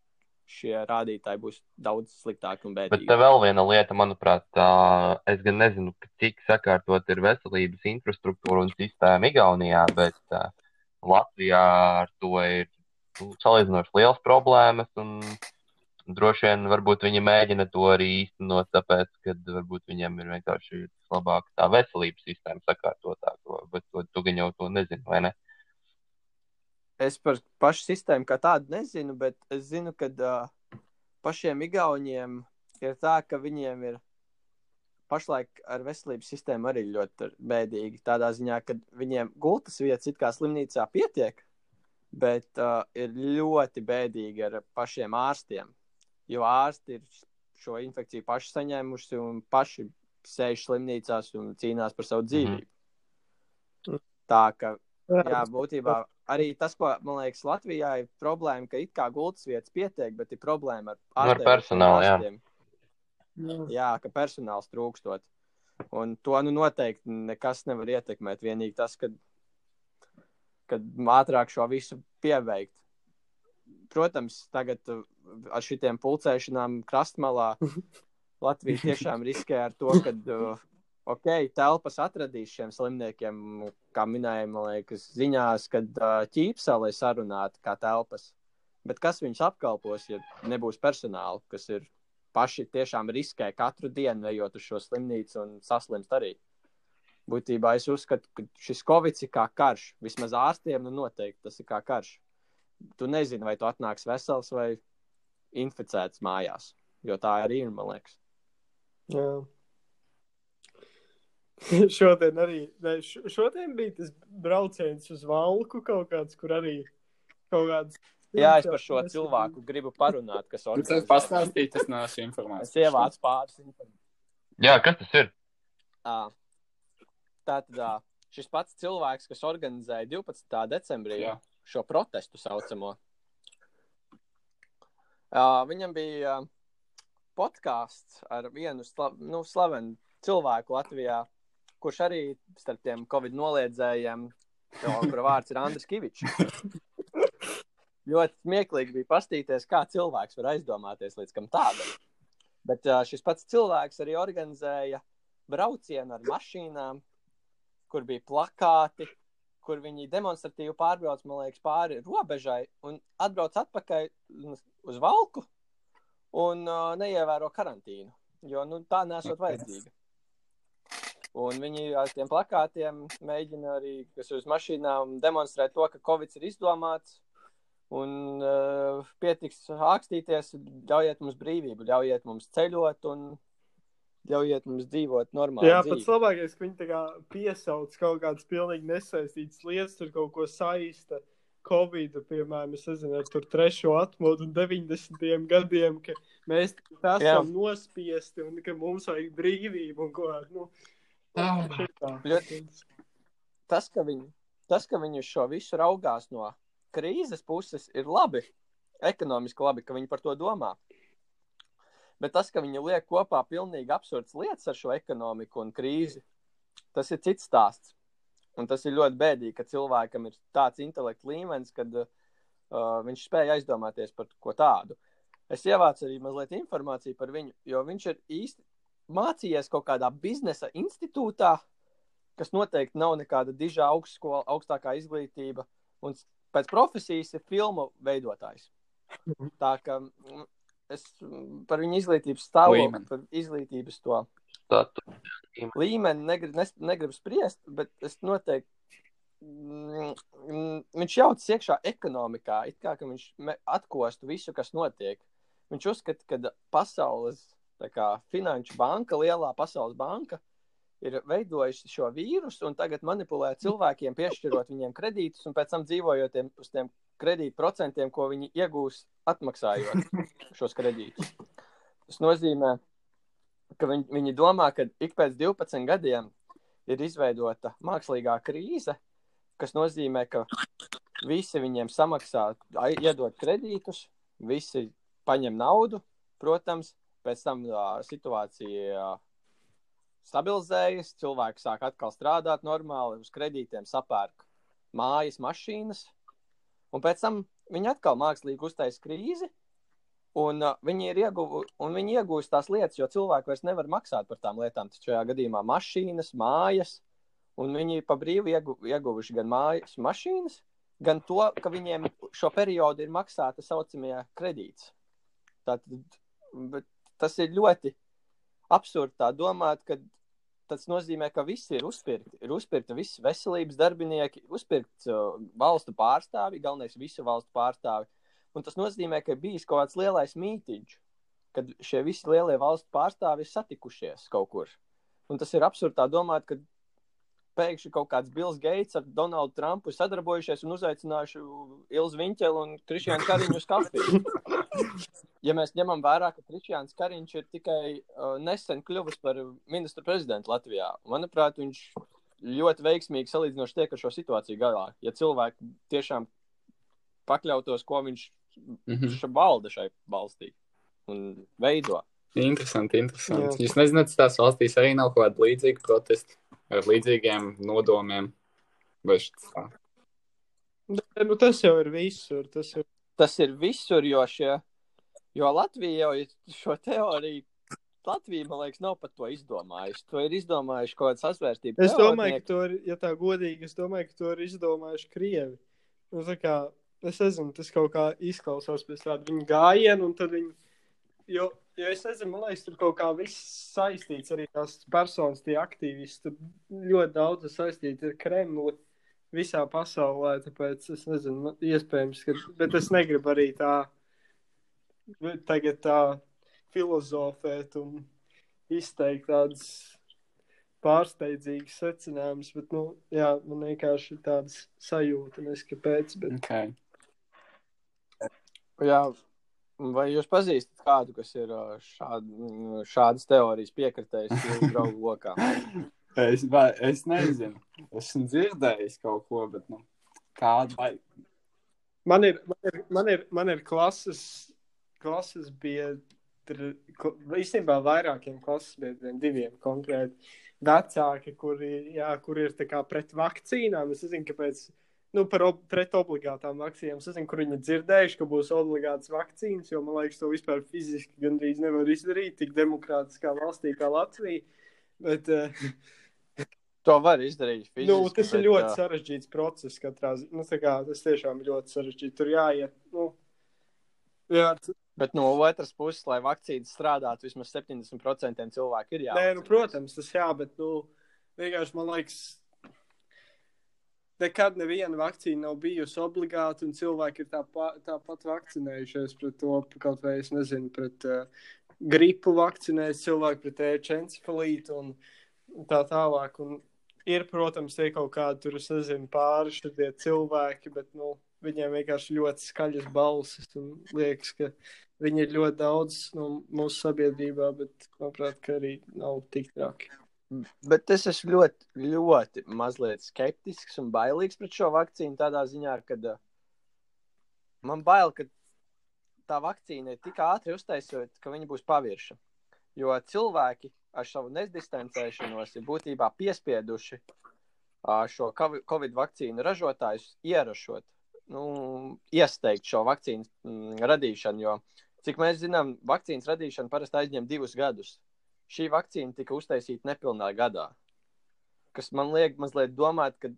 šie rādītāji būs daudz sliktāki un Bet bēdīgi. te vēl viena lieta, manuprāt, tā, es gan nezinu, cik sakārtot ir veselības infrastruktūra un sistēma Igaunijā, bet uh, Latvijā ar to ir nu, salīdzinoši liels problēmas. Un, droši vien varbūt viņi mēģina to arī īstenot, tāpēc, ka varbūt viņiem ir vienkārši labāka tā veselības sistēma sakārtotāka. Bet to, tu gan jau to nezini, vai ne? Es par pašu sistēmu kā tādu nezinu, bet es zinu, ka uh, pašiem Igauniem ir tā, ka viņiem ir pašlaik ar veselības sistēmu arī ļoti bēdīgi. Tādā ziņā, ka viņiem gultas vietas it kā slimnīcā pietiek, bet uh, ir ļoti bēdīgi ar pašiem ārstiem. Jo ārsti ir šo infekciju paši saņēmuši un paši sēž slimnīcās un cīnās par savu dzīvību. Mm. Tā ka Jā, būtībā arī tas, ko man liekas, Latvijā ir problēma, ka it kā gultas vietas pietiek, bet ir problēma ar, Nu, ar personālu, jā. ārstiem. Jā, ka personāls trūkstot. Un to nu noteikti nekas nevar ietekmēt. Vienīgi tas, ka kad ātrāk šo visu pieveikt. Protams, tagad ar šitiem pulcēšanām krastmalā Latvija tiešām riskē ar to, ka uh, ok, telpas atradīs šiem slimniekiem, kā minēja, man liekas, ziņās, kad uh, ķīpselē sarunāta kā telpas. Bet kas viņus apkalpos, ja nebūs personāla, kas ir paši tiešām riskē katru dienu ejot uz šo slimnīcu un saslimst arī? Būtībā es uzskatu, ka šis covid ir kā karš. Vismaz ārstiem nu noteikti tas ir kā karš. Tu nezini, vai tu atnāks vesels vai inficēts mājās, jo tā arī ir, man liekas. Jā. šodien arī, ne, šodien bija tas brauciens uz Valku kaut kāds, kur arī kaut kāds. Jā, es par šo cilvēku gribu parunāt, kas Tas organizē. pastāstīja, tas nav šī Es ievācu pāris informācijas. Jā, kas tas ir? Ā. Tātad šis pats cilvēks, kas organizēja 12. decembrī Jā. šo protestu saucamo, ā, viņam bija ā, podkāsts ar vienu sla nu, slavenu cilvēku Latvijā, kurš arī starp tiem Covid noliedzējiem, kura vārds ir Andris Kavičs. Ļoti smieklīgi bija pastīties, kā cilvēks var aizdomāties līdz kam tādam. Bet ā, šis pats cilvēks arī organizēja braucienu ar mašīnām, kur bija plakāti, kur viņi demonstratīvi pārbrauc, liekas, pāri robežai un atbrauc atpakaļ uz valku un uh, neievēro karantīnu, jo nu, tā nesot vajadzīga. Un viņi ar tiem plakātiem mēģina arī, uz mašīnām, demonstrēt to, ka Covid ir izdomāts. Un uh, pietiks ākstīties, ļaujiet mums brīvību, ļaujiet mums ceļot un ļaujiet mums dzīvot normāli. Jā, dzīvi. pats labākais, ka viņi tā piesauc kaut kādas pilnīgi nesaistītas lietas, tur kaut ko saista. Covid, piemēram, es nezinu, ar tur trešo atmodu un 90. gadiem, ka mēs esam Jā. nospiesti un ka mums vajag brīvību un ko tādu. Nu, šitā. Ļoti- tas, ka viņi, tas, ka viņi uz šo visu raugās no krīzes puses, ir labi. Ekonomiski labi, ka viņi par to domā. Bet tas, ka viņi liek kopā pilnīgi absurdas lietas ar šo ekonomiku un krīzi, tas ir cits stāsts. Un tas ir ļoti bēdīgi, ka cilvēkam ir tāds intelekts līmenis, kad uh, viņš spēja aizdomāties par ko tādu. Es ievācu arī mazliet informāciju par viņu, jo viņš ir īsti mācījies kaut kādā biznesa institūtā, kas noteikti nav nekāda diža augstskola, augstākā izglītība, un pēc profesijas ir filmu veidotājs. Tā kā es mm, par viņu izglītības stāvokli, par izglītības to Statu. līmeni negribu, nes, negribu spriest, bet es noteikti. Mm, mm, viņš jaucas iekšā ekonomikā, it kā ka viņš atkostu visu, kas notiek. Viņš uzskata, ka pasaules tā kā, finanšu banka, lielā pasaules banka, ir veidojusi šo vīrusu un tagad manipulē cilvēkiem, piešķirot viņiem kredītus un pēc tam dzīvojot uz tiem kredītu procentiem, ko viņi iegūs atmaksājot šos kredītus. Tas nozīmē, ka viņi, viņi domā, ka ik pēc 12 gadiem ir izveidota mākslīgā krīze, kas nozīmē, ka visi viņiem samaksā, iedod kredītus, visi paņem naudu, protams, pēc tam uh, situācija uh, stabilizējas, cilvēki sāk atkal strādāt normāli, uz kredītiem sapērk mājas, mašīnas, un pēc tam viņi atkal mākslīgi uztaisa krīzi, un uh, viņi ir ieguvu, un viņi iegūst tās lietas, jo cilvēki vairs nevar maksāt par tām lietām, taču šajā gadījumā mašīnas, mājas, un viņi pa brīvu iegu, ieguvuši gan mājas, mašīnas, gan to, ka viņiem šo periodu ir maksāta saucamie kredīts. Tātad, tas ir ļoti absurdi tā domāt, ka tas nozīmē, ka visi ir uzpirkti. Ir uzpirkti visi veselības darbinieki, uzpirkts uh, valstu pārstāvi, galvenais visu valstu pārstāvi. Un tas nozīmē, ka bijis kaut kāds lielais mītīņš, kad šie visi lielie valstu pārstāvi ir satikušies kaut kur. Un tas ir absurdi domāt, ka pēkšņi kaut kāds Bills Gates ar Donaldu Trumpu sadarbojušies un uzaicinājuši Ilzu Viņķelu un Krišjānu Kariņu uz kafiju. Ja mēs ņemam vērā, ka Krišjāns Kariņš ir tikai uh, nesen kļuvis par ministru prezidentu Latvijā, manuprāt, viņš ļoti veiksmīgi salīdzinoši tiek ar šo situāciju galā. Ja cilvēki tiešām pakļautos, ko viņš Mhm. ša- valda šai valstī un veido. Interesanti, interesanti. Jā. Jūs nezināt, tās valstīs arī nav kaut kāda līdzīga protesta ar līdzīgiem nodomiem. Vai šis tā? Nu, tas jau ir visur. Tas jau... Tas ir visur, jo, šie, jo Latvija jau ir šo teoriju. Latvija, man liekas, nav pat to izdomājusi. To ir izdomājuši kaut kāds sasvērstības. Es domāju, ka to ir, ja tā godīgi, es domāju, ka to ir izdomājuši Krievi. Nu, kā, es nezinu, tas kaut kā izklausās pēc tāda viņa gājiena, un tad viņi, jo, jo es nezinu, man liekas, tur kaut kā viss saistīts, arī tās personas, tie aktīvisti, tur ļoti daudz ir saistīti ar Kremli visā pasaulē, tāpēc es nezinu, man- iespējams, ka, bet es negribu arī tā, tagad tā filozofēt un izteikt tādas pārsteidzīgas secinājumus, bet, nu, jā, man vienkārši ir tādas sajūta, nezinu, kāpēc, bet Okay. Jā, vai jūs pazīstat kādu, kas ir šād, šādas teorijas piekritējis jūsu draugu lokā? Es, vai, es nezinu. Esmu dzirdējis kaut ko, bet nu, kādu vai. man ir, man ir, man ir, man ir klases, klases biedri, kl- īstenībā vairākiem klases biedriem, diviem konkrēti, vecāki, kuri, jā, kuri ir pret vakcīnām. Es nezinu, kāpēc, nu, par ob, pret obligātām vakcīnām. Es nezinu, kur viņi ir dzirdējuši, ka būs obligātas vakcīnas, jo man liekas, to vispār fiziski gandrīz nevar izdarīt tik demokrātiskā valstī kā Latvija. Bet, uh, To var izdarīt fiziski. Nu, tas ir bet, ļoti ā, sarežģīts process. Katrā, nu, tā kā, tas tiešām ir ļoti sarežģīti. Tur jāiet. Nu, jā, Bet no otras puses, lai vakcīnas strādātu, vismaz 70% cilvēku ir nē, jāvakcinē. nu, protams, tas jā, bet nu, vienkārši man liekas, nekad neviena vakcīna nav bijusi obligāta, un cilvēki ir tāpa, tāpat vakcinējušies pret to, kaut vai es nezinu, pret uh, gripu vakcinēs, cilvēki pret ēčencefalītu un tā tālāk. Un ir, protams, tie kaut kādi tur, es nezinu, pāri šie cilvēki, bet, nu, viņiem vienkārši ļoti skaļas balsis liekas, ka viņi ir ļoti daudz no mūsu sabiedrībā, bet, manuprāt, arī nav tik traki. Bet es esmu ļoti, ļoti mazliet skeptisks un bailīgs pret šo vakcīnu. Tādā ziņā, ka uh, man bail, ka tā vakcīna ir tik ātri uztaisīta, ka viņa būs pavirša. Jo cilvēki ar savu nezdistancēšanos ir būtībā piespieduši šo covi- Covid vakcīnu ražotājus ierašot, nu, iesteigt šo vakcīnu mm, radīšanu. Jo, cik mēs zinām, vakcīnas radīšana parasti aizņem divus gadus šī vakcīna tika uztaisīta nepilnā gadā. Kas man liek mazliet domāt, ka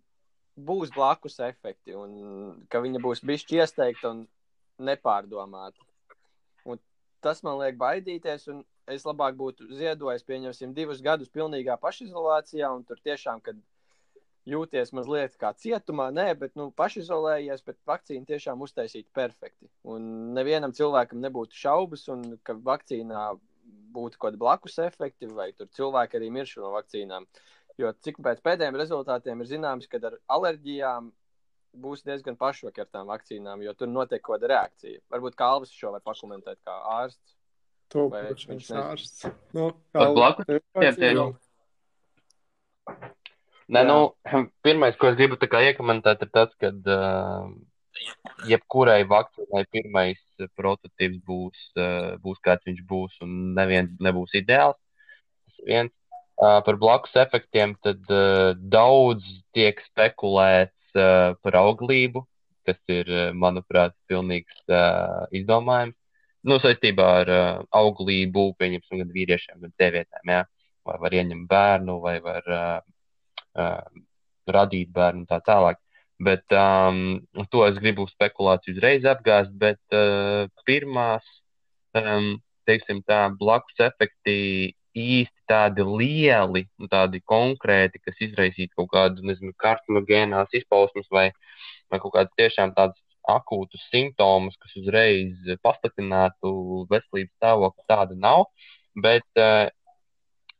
būs blakus efekti un ka viņa būs bijusi iesteigta un nepārdomāta. Un tas man liek baidīties, un es labāk būtu ziedojis, pieņemsim, divus gadus pilnīgā pašizolācijā, un tur tiešām, kad jūties mazliet kā cietumā, nē, bet nu, pašizolējies, bet vakcīna tiešām uztaisīta perfekti. Un nevienam cilvēkam nebūtu šaubas, un ka vakcīnā būtu kaut kādi blakus efekti, vai tur cilvēki arī miršu no vakcīnām. Jo cik pēc pēdējiem rezultātiem ir zināms, ka ar alerģijām būs diezgan pašvaki ar tām vakcīnām, jo tur notiek kaut kāda reakcija. Varbūt Kalvis šo var pakomentēt kā ārsts. To Vai viņš ārsts. Nu, Par blakus tev efektiem? jau. Nē, nu, pirmais, ko es gribu tā kā iekomentēt, ir tas, ka uh, jebkurai vakcīnai pirmais prototyps būs, uh, būs kāds viņš būs, un neviens nebūs ideāls. Tas viens. Uh, par blakus efektiem tad uh, daudz tiek spekulēts uh, par auglību, kas ir, manuprāt, pilnīgs uh, izdomājums. Nu, saistībā ar uh, auglību, pieņemsim, gan vīriešiem, gan sievietēm. Ja? Vai var ieņemt bērnu, vai var uh, uh, radīt bērnu un tā tālāk. Bet um, to es gribu spekulāciju uzreiz apgāzt, bet uh, pirmās, um, teiksim tā, blakus efekti īsti tādi lieli, tādi konkrēti, kas izraisītu kaut kādu, nezinu, karcinogēnās izpausmes vai, vai kaut kādas tiešām tādas akūtus simptomus, kas uzreiz pasliktinātu veselības stāvokli, tāda nav. Bet uh,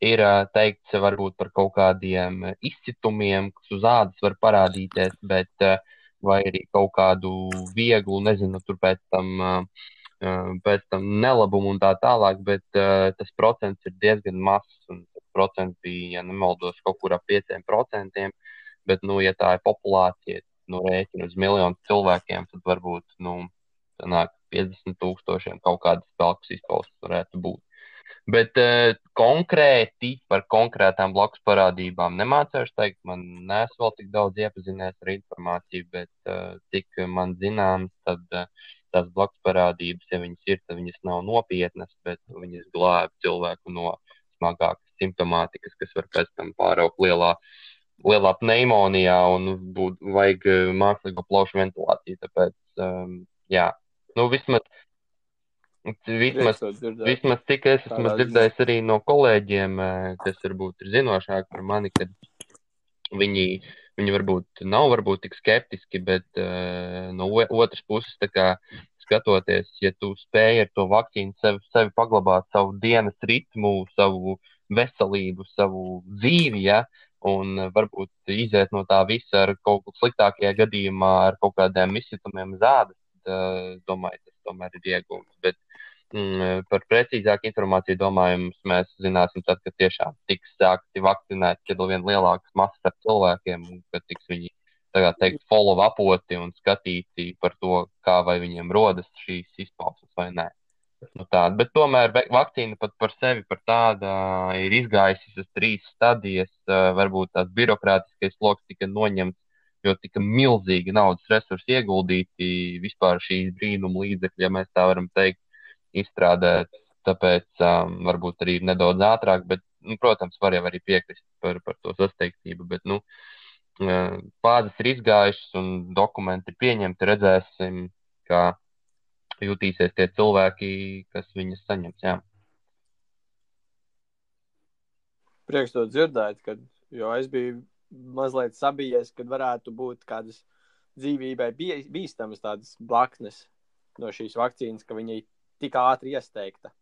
ir uh, teikts varbūt par kaut kādiem izcitumiem, kas uz ādas var parādīties, bet uh, vai arī kaut kādu vieglu, nezinu, tur pēc tam. Uh, pēc tam nelabumu un tā tālāk, bet uh, tas procents ir diezgan mazs. Procents bija, ja nemaldos, kaut kur ap 5%. Bet, nu, ja tā ir populācija, nu, rēķina uz miljonu cilvēkiem, tad varbūt nu, sanāk 50 tūkstošiem kaut kādas blakus izpausmes varētu būt. Bet uh, konkrēti par konkrētām blakus parādībām nemācīšu teikt. Man nesu vēl tik daudz iepazinies ar informāciju, bet uh, cik man zināms, tad uh, tās blakus parādības, ja viņas ir, tad viņas nav nopietnas, bet viņas glāb cilvēku no smagākas simptomātikas, kas var pēc tam pāraukt lielā uh, lielā pneimonijā un būt, vajag eh, mākslīgo plaušu ventilāciju. Tāpēc, um, jā, nu, vismaz, vismaz, vismaz cik es esmu dzirdējis arī no kolēģiem, eh, kas varbūt ir zinošāki par mani, kad viņi, viņi varbūt nav varbūt tik skeptiski, bet uh, no otras puses, tā kā skatoties, ja tu spēj ar to vakcīnu sevi, sevi paglabāt savu dienas ritmu, savu veselību, savu dzīvi, ja, uh, un eh, varbūt iziet no tā visa ar kaut ko sliktākajā gadījumā, ar kaut kādiem izsitumiem zādas. Tad, eh, domāju, tas tomēr ir iegūms. Bet mm, par precīzāku informāciju domājams, mēs zināsim tad, kad tiešām tiks sākti vakcinēt, kad vien lielākas masas ar cilvēkiem, un kad tiks viņi tagad teikt follow apoti un skatīti par to, kā vai viņiem rodas šīs izpausmes vai nē. Nu tāda, bet tomēr vakcīna pat par sevi par tādu ir izgājusi uz trīs stadijas. Varbūt tās birokrātiskais sloks tika noņemts, jo tika milzīgi naudas resursi ieguldīti vispār šīs brīnuma līdzekļi, ja mēs tā varam teikt, izstrādāt. Tāpēc um, varbūt arī nedaudz ātrāk, bet, nu, protams, var jau arī piekrist par, par to sasteigtību. Bet, nu, Pādas ir izgājušas un dokumenti ir pieņemti. Redzēsim, kā jutīsies tie cilvēki, kas viņas saņems. Jā. Prieks to dzirdēt, kad, jo es biju mazliet sabijies, kad varētu būt kādas dzīvībai bīstamas tādas blaknes no šīs vakcīnas, ka viņa ir tik ātri iesteigta.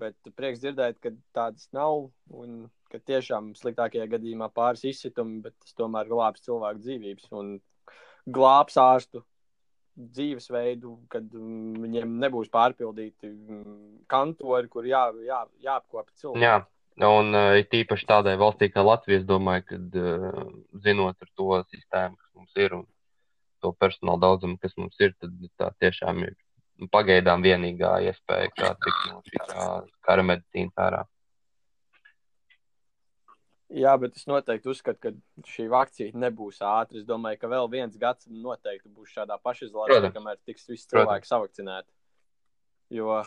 Bet prieks dzirdēt, ka tādas nav un ka tiešām sliktākajā gadījumā pāris izsitumi, bet tas tomēr glābs cilvēku dzīvības un glābs ārstu dzīvesveidu, kad mm, viņiem nebūs pārpildīti mm, kantori, kur jā, jā, jāapkopa cilvēki. Jā. Un uh, tīpaši tādai valstī kā Latvija, es domāju, ka uh, zinot ar to sistēmu, kas mums ir un to personāla daudzumu, kas mums ir, tad tā tiešām ir pagaidām vienīgā iespēja, kā tikt no šī kara medicīnas ārā. Jā, bet es noteikti uzskatu, ka šī vakcīna nebūs ātra. Es domāju, ka vēl viens gads noteikti būs šādā pašizolācijā, kamēr tiks visi cilvēki savakcinēti. Jo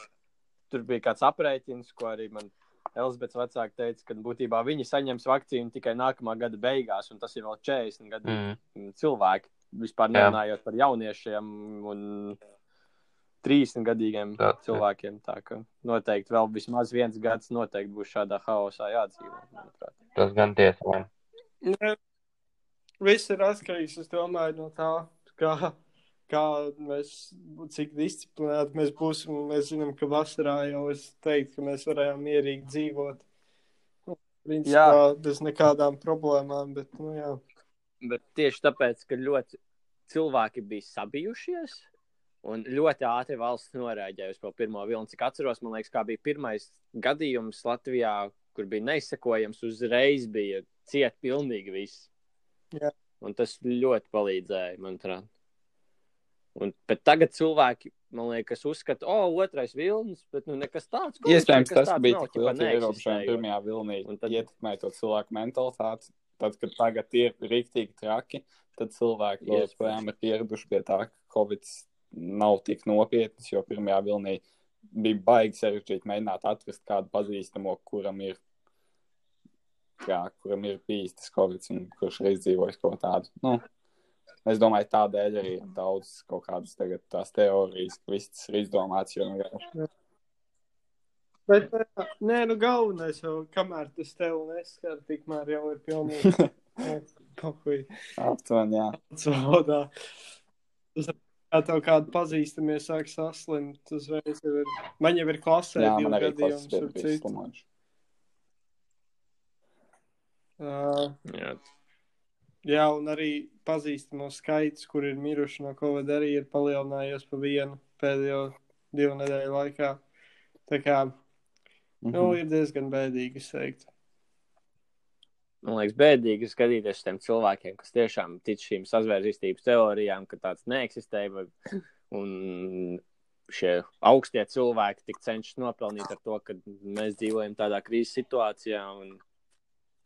tur bija kāds aprēķins, ko arī man Elizabetes vecāki teica, ka būtībā viņi saņems vakcīnu tikai nākamā gada beigās, un tas ir vēl 40 gadu mm. cilvēki. Vispār nerunājot par jauniešiem un 30 gadīgiem tā, cilvēkiem. Tā ka noteikti vēl vismaz viens gads noteikti būs šādā haosā jādzīvo. Manuprāt. Tas gan tiesa. Ja, viss ir atkarīgs, es domāju, no tā, kā, kā mēs, cik disciplinēti mēs būsim. Mēs zinām, ka vasarā jau es teiktu, ka mēs varējām mierīgi dzīvot. Nu, principā, jā. bez nekādām problēmām, bet, nu jā. Bet tieši tāpēc, ka ļoti cilvēki bija sabijušies, Un ļoti ātri valsts norēģēja uz to pirmo vilni. Cik atceros, man liekas, kā bija pirmais gadījums Latvijā, kur bija neizsekojams, uzreiz bija ciet pilnīgi viss. Jā. Un tas ļoti palīdzēja, manuprāt. Un, bet tagad cilvēki, man liekas, uzskata, o, oh, otrais vilnis, bet nu nekas tāds. Ko, Iespējams, nekas tas bija nav, tik liels ierobežojums neeksistējot. pirmajā vilnī, Un tad ietekmē to cilvēku mentalitāti. Tad, kad tagad ir rīktīgi traki, tad cilvēki joprojām ir pieraduši pie tā, ka Covid nav tik nopietns, jo pirmajā vilnī bija baigi sarežģīti mēģināt atrast kādu pazīstamo, kuram ir, jā, kuram ir bijis tas Covid un kurš ir izdzīvojis kaut ko tādu. Nu, es domāju, tādēļ arī ir daudz kaut kādas tagad tās teorijas, ka viss tas ir izdomāts, jo vienkārši Bet, ā, nē, nu galvenais jau, kamēr tas tev neskar, tikmēr jau ir pilnīgi aptuveni, jā. Valodā. Tas, kā tev kādu pazīstamie sāk saslimt, veids jau ir. Man jau ir klasē Jā, man arī ar bija citu. slimoši. Uh, Jā, jā, un arī pazīstamo skaits, kur ir miruši no Covid, arī ir palielinājies pa vienu pēdējo divu nedēļu laikā. Tā kā, Mhm. nu, ir diezgan bēdīgi, es teiktu. Man liekas, bēdīgi skatīties uz tiem cilvēkiem, kas tiešām tic šīm sazvērstības teorijām, ka tāds neeksistē. Vai, un šie augstie cilvēki tik cenšas nopelnīt ar to, ka mēs dzīvojam tādā krīzes situācijā. Un,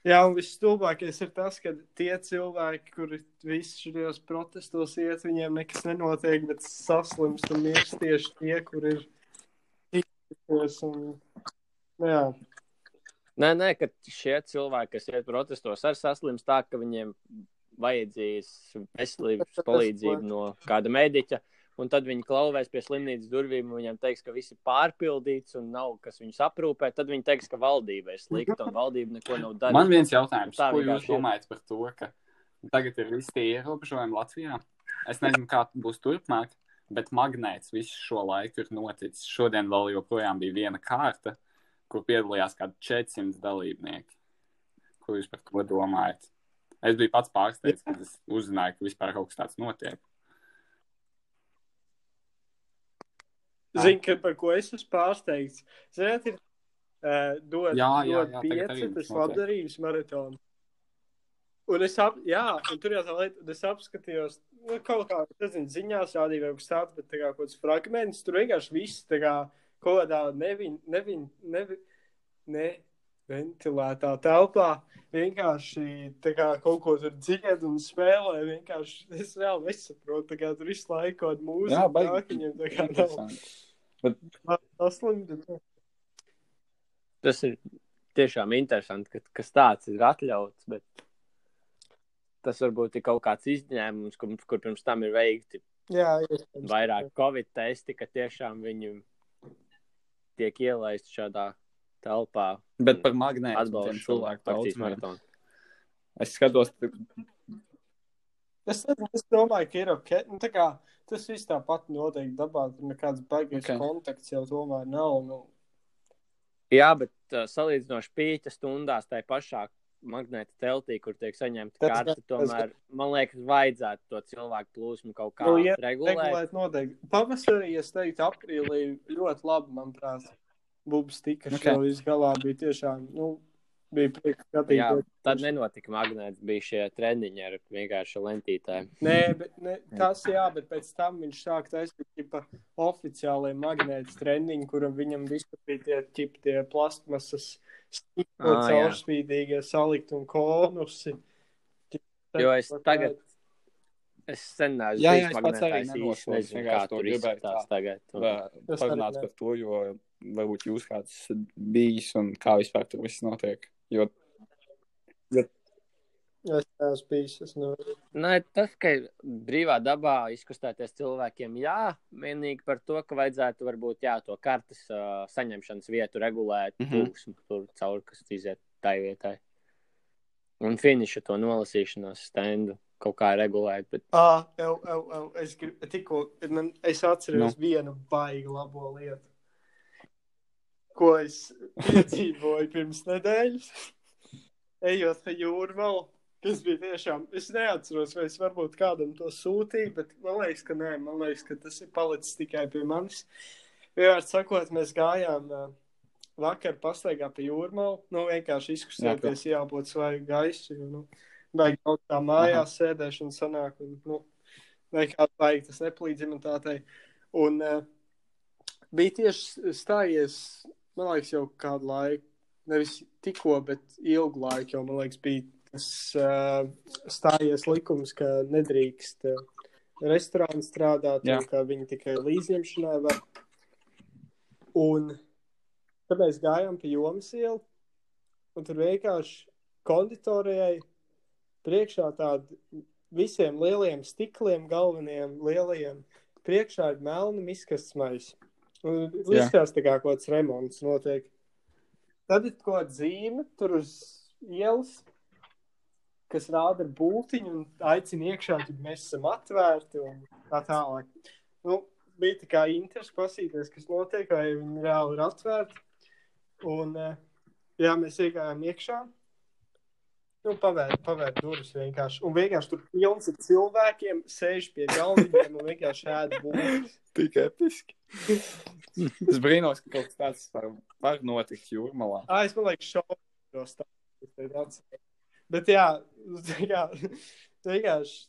Jā, un viss stulbākais ir tas, ka tie cilvēki, kuri visus šajos protestos iet, viņiem nekas nenotiek, bet saslimst un mirst tieši tie, kur ir izdevies. Un... nu Jā, Nē, nē, ka šie cilvēki, kas iet protestos, arī saslims tā, ka viņiem vajadzīs veselības palīdzību no kāda mediķa. Un tad viņi klauvēs pie slimnīcas durvīm, un viņiem teiks, ka viss ir pārpildīts un nav kas viņus aprūpē. Tad viņi teiks, ka valdība ir slikta un valdība neko nav darījusi. Man viens jautājums, Tā ko jūs domājat par to, ka tagad ir visi tie ierobežojumi Latvijā? Es nezinu, kā būs turpmāk, bet magnēts visu šo laiku ir noticis. Šodien vēl joprojām bija viena kārta, kur piedalījās kādi 400 dalībnieki. Ko jūs par to domājat? Es biju pats pārsteigts, kad es uzzināju, ka vispār kaut kas tāds notiek. Zinu, ka par ko es esmu pārsteigts. Ziniet, ir uh, dot, Jā, jā, dot jā, pieci labdarības maratonu. Un es, ap, jā, un tur jau tā lieta, un es apskatījos, nu, kaut kā, nezinu, ziņās rādīja vai kas tāds, bet tā kā kaut kāds fragments, tur vienkārši viss, tā kā kaut kādā nevin, nevin, nevin, ne ventilētā telpā vienkārši tā kā kaut ko tur dzied un spēlē, vienkārši, es vēl nesaprotu, tā kā tur visu laiku kaut kāda mūzika, Jā, baigi. viņiem. Interesanti. Saslimti. Tas ir tiešām interesanti, ka kas tāds ir atļauts. Bet tas varbūt ir kaut kāds izņēmums, kur, kur pirms tam ir veikti Jā, iespējams. vairāk covid testi, ka tiešām viņi tiek ielaisti šādā telpā. Bet par magnētu Atbalstu cilvēku daudzumiem. maratonu. Es skatos, Es, es domāju, ka ir ok. Nu, kā, tas viss tāpat noteikti dabā. Tur nekāds baigais Ok. okay. kontakts jau tomēr nav. Nu, Jā, bet uh, salīdzinoši pīķa stundās tajā pašā magnēta teltī, kur tiek saņemta Tas karte, tomēr, man liekas, vajadzētu to cilvēku plūsmu kaut kā Nu, jā, regulēt. regulēt noteikti. Pavasarī, es teiktu, aprīlī ļoti labi, manuprāt. Bubs tika Ok. okay. šovs galā. Bija tiešām, nu, bija prieks Jā, skatīties. tad nenotika magnēts, bija šie treniņi ar vienkārši lentītēm. Nē, bet ne, tas jā, bet pēc tam viņš sāk taisīt tipa oficiālai magnētas treniņi, kuram viņam vispār bija tie, ķip, tie plastmasas stikla jā. caurspīdīgie salikt un konusi. Jo es tagad Es sen neesmu Jā, jā, es pats arī vienkārši kā to gribēju tā. tagad. Un, parunāt par to, jo varbūt jūs kāds bijis un kā vispār tur viss notiek. Jo Es neesmu bijis. Es nevaru. Nē, tas, ka brīvā dabā izkustēties cilvēkiem, jā, vienīgi par to, ka vajadzētu varbūt jā, to kartes uh, saņemšanas vietu regulēt, Mhm. plūsmu tur caur, kas iziet tai vietai. Un finiša to nolasīšanos stendu kaut kā regulēt. Bet, Ah, eu, eu, eu, es, grib, tikko, man, es atceros Nu. no. vienu baigi labo lietu, ko es piedzīvoju pirms nedēļas, ejot pa jūrmalu. Tas bija tiešām. Es neatceros, vai es varbūt kādam to sūtīju, bet man liekas, ka nē, man liekas, ka tas ir palicis tikai pie manis. Vienkārši sakot, mēs gājām vakar pastaigā pie jūrmalu. Nu, vienkārši izkustēties, jābūt svaigu gaisu. Jo, nu, Baigi kaut kā mājās sēdēšana sanāk. Un, nu, kā vajag, tas nepalīdz imunitātei. Un uh, bija tieši stājies, man liekas, jau kādu laiku, nevis tikko, bet ilgu laiku, jau man liekas, bija stājies likums, ka nedrīkst uh, restorāni strādāt, Jā. un ka viņi tikai līdzņemšanai var. Un tad mēs gājām pie jomas ielu, un tur vienkārši konditorijai priekšā tādi visiem lieliem stikliem, galvenajiem lielajiem, priekšā ir melni miskastes maisi. Un Izskatās tā kā kaut kāds remonts notiek. Tad ir kaut kāda zīme tur uz ielas, kas rāda ar būtiņu un aicina iekšā, ka mēs esam atvērti un tā tālāk. Nu, bija tā kā interesi pasīties, kas notiek, vai viņi reāli ir atvērti. Un, eh, jā, mēs iegājām iekšā. Nu, pavērt, pavērt durvis vienkārši. Un vienkārši tur pilns ar cilvēkiem, sēž pie galdiņiem un vienkārši ēd būtis. Tik episki. es brīnos, ka kaut kas tāds var, var notikt jūrmalā. Ā, es man liekas, šaubos tāds. Bet jā, kā, vienkārši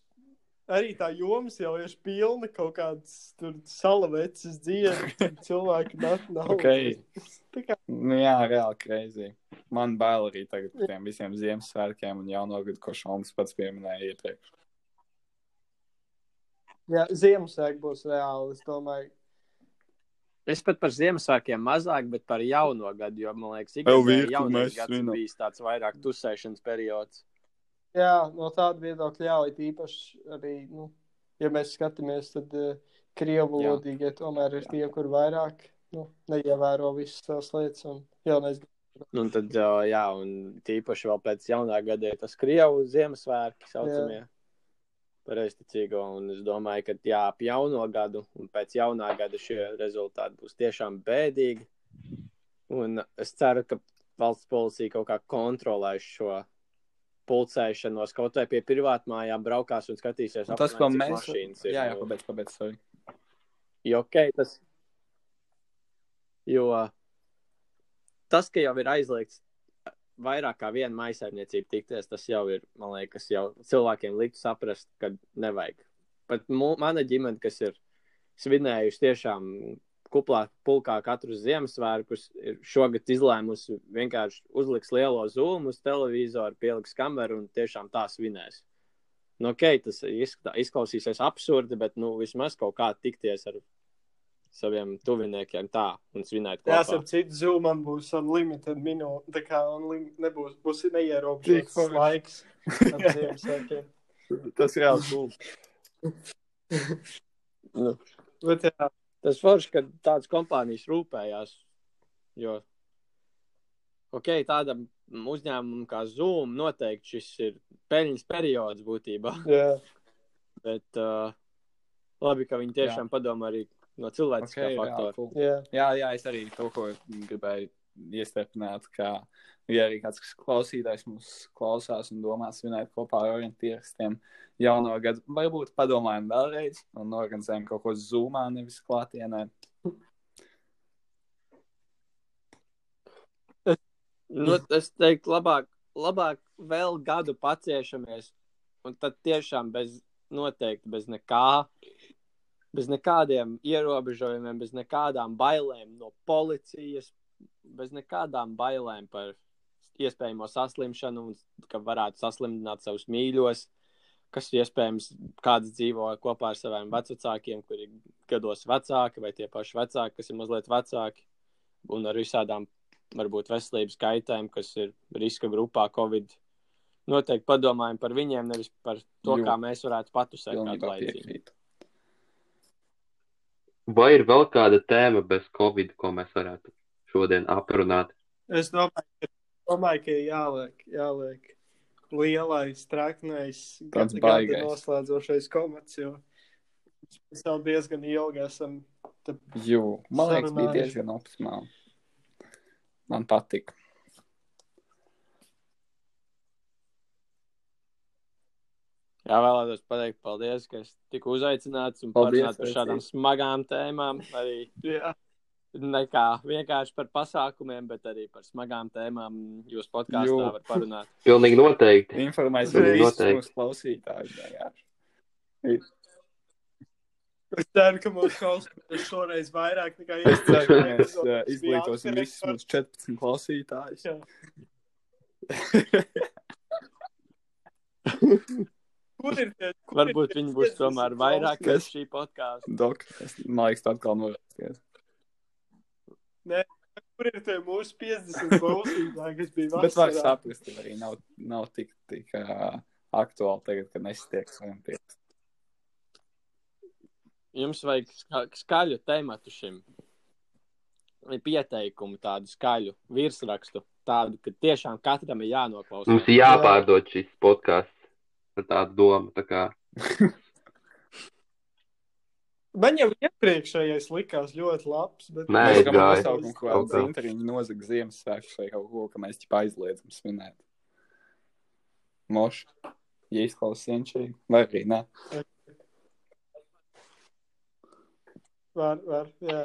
arī tā jomas jau ir pilna kaut kādas tur salaveces dziedas, cilvēki nāk nav. Okay. Kā, Nu, jā, reāli kreizī. Man bail arī tagad par tiem visiem Ziemassvētkiem un jauno gadu, ko Šalms pats pieminēja iepriekš. jā, Ziemassvētku būs reāli, es domāju. Es pat par Ziemassvētkiem mazāk, bet par jauno gadu, jo man liekas, virkni jaunais gads ir bijis tāds vairāk tusēšanas periods. Jā, no tāda viedokļa jā, it īpaši arī, nu, ja mēs skatāmies, tad uh, krievu Jā. lodīgie tomēr ir tie, kur vairāk, nu, neievēro visas tās lietas un jaunais. Nu, Un tad, ā, jā, un tīpaši vēl pēc jaunā gada ir tas Krievu Ziemassvētki saucamie. Pareizticīgo, un es domāju, ka jā, ap jauno gadu un pēc jaunā gada šie rezultāti būs tiešām bēdīgi. Un es ceru, ka valsts policija kaut kā kontrolēs šo pulcēšanos, kaut vai pie privātmājām braukās un skatīsies, Un tas, ko mēs. mašīnas ir. Jā, jā, pabeidz, pabeidz. sorry. Jo, ok, tas. Jo tas, ka jau ir aizliegts vairāk kā viena maisaimniecība tikties, tas jau ir, man liekas, jau cilvēkiem likt saprast, ka nevajag. Pat mana ģimene, kas ir svinējuši tiešām kuplā pulkā katru Ziemassvētkus, ir šogad izlēmusi vienkārši uzliks lielo zūmu uz televizoru, pieliks kameru un tiešām tā svinēs. Nu, ok, tas izklausīsies absurdi, bet nu, vismaz kaut kā tikties ar saviem tuviniekiem tā un svinēt Jā, kopā. ar citu zūmam būs unlimited minūte, tā kā unlim, nebūs, būs neierobežots laiks. ap. Tas ir reāli cool. Nu, Bet jā, tas forši, ka tādas kompānijas rūpējās, jo, ok, tādam uzņēmumam kā Zoom noteikti šis ir peļņas periods būtībā, jā. bet uh, labi, ka viņi tiešām padomā arī no cilvēciskā Okay, faktora. cool. jā. Jā, jā, es arī to, ko gribēju iestiprināt, ka, ja arī kāds klausītājs mums klausās un domā svinēt kopā ar orientieristiem jauno gadu, varbūt padomājam vēlreiz un organizējam kaut ko zūmā, nevis klātienē. Nu, es teiktu, labāk, labāk vēl gadu paciešamies, un tad tiešām bez, noteikti bez nekā, bez nekādiem ierobežojumiem, bez nekādām bailēm no policijas, bez nekādām bailēm par iespējamo saslimšanu, un ka varētu saslimtināt savus mīļos, kas iespējams kāds dzīvo kopā ar saviem vecākiem, kuri ir gados vecāki, vai tie paši vecāki, kas ir mazliet vecāki, un ar visādām varbūt veselības kaitēm, kas ir riska grupā Covid. Noteikti padomājam par viņiem, nevis par to, Jū. kā mēs varētu patusēt kādu piekrītu. Vai ir vēl kāda tēma bez Covid, ko mēs varētu šodien aprunāt? Es domāju, ka, domāju, ka jāliek, jāliek lielais, traknais, gada baigais. noslēdzošais komats, jo mēs jau diezgan ilgi esam. Jū, man liekas, bija diezgan optimāli. Man patika. Jā, vēlētos pateikt paldies, ka es tiku uzaicināts un Paldies, parunāt par šādām smagām tēmām. Arī Jā, nekā vienkārši par pasākumiem, bet arī par smagām tēmām jūs podkāstā Jū. var parunāt. Pilnīgi noteikti. Informēsim visus mūsu klausītājus. Es ceru, ka mūsu klausītājs šoreiz vairāk nekā ka mēs iepriekšējā uh, izglītosim visus mūsu 14 klausītājus. Kur ir tie? Kur Varbūt ir viņi būs 50 tomēr vairāk pēc šī podkāsta. Dok, es, man liekas, tā atkal novērsties. Kur ir tie mūsu 50 klausītāji, kas bija Bet var vasarā? saprast, ka arī nav, nav tik, tik uh, aktuāli tagad, kad nesatiek saviem pie. Jums vajag ska skaļu tematu šim. Vai Pieteikumu tādu skaļu virsrakstu, tādu, ka tiešām katram ir jānoklausās. Mums ir jāpārdod šis podkāsts ar tādu domu. Tā kā, Man jau iepriekšējais likās ļoti labs, bet Nē, Mēs nosaukumu, ko Kaut kā. dzintariņu nozaga Ziemassvētkus vai kaut ko, ka mēs ķipā aizliedzam svinēt. Moš, ja izklausās ienčīgi, vai arī nē. var, var, jā.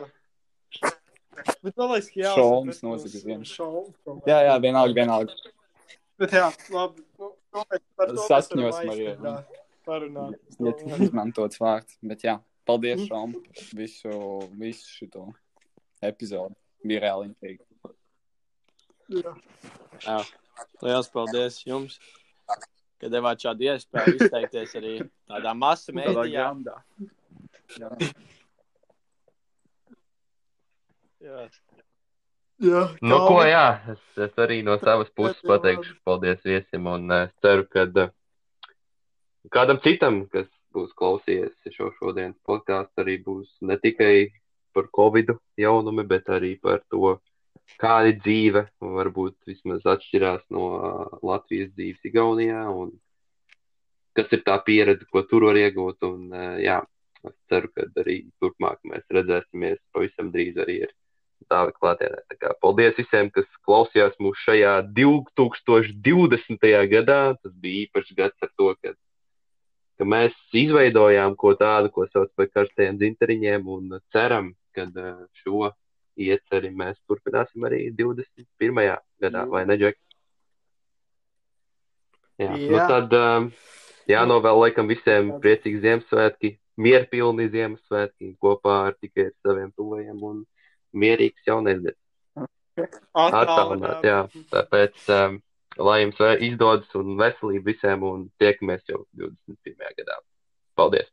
Bet man liekas, ka jā. Šalms nozaga ziemas. Šalms. Jā, jā, vienalga, vienalga. Bet jā, labi. Nu, to par to arī. aizskatīt, Parunāt. Ja izmantots vārds, bet jā, paldies, Šalm, par visu, visu šito epizodu. Bija reāli intīgi. Jā. Jā. Lielas paldies jums, ka devāt šādu iespēju izteikties arī tādā masu mēdījā. Jā. Jā. Jā, nu, ko, jā, es, es arī no savas puses pateikšu paldies viesim un es ceru, ka uh, kādam citam, kas būs klausījies šo šodienas podkāstu, arī būs ne tikai par Covid jaunumi, bet arī par to, kāda ir dzīve, varbūt vismaz atšķirās no uh, Latvijas dzīves Igaunijā, un kas ir tā pieredze, ko tur var iegūt. Un, jā, es ceru, ka arī turpmāk mēs redzēsimies pavisam drīz arī ar Dāvidu klātienē. Tā kā Paldies visiem, kas klausījās mūs šajā 2020. gadā. Tas bija īpašs gads ar to, ka, ka mēs izveidojām ko tādu, ko sauc par karstajiem dzinteriņiem, un ceram, ka uh, šo ieceri mēs turpināsim arī 21. gadā, vai ne, Džek? Jā, nu Jā. tad um, jānovēl laikam visiem priecīgi Ziemassvētki, mierpilni Ziemassvētki kopā ar tikai saviem tuvajiem un mierīgs gads. Attālināt, jā. Tāpēc, um, lai jums izdodas un veselība visiem un tiekamies jau 21. gadā. Paldies!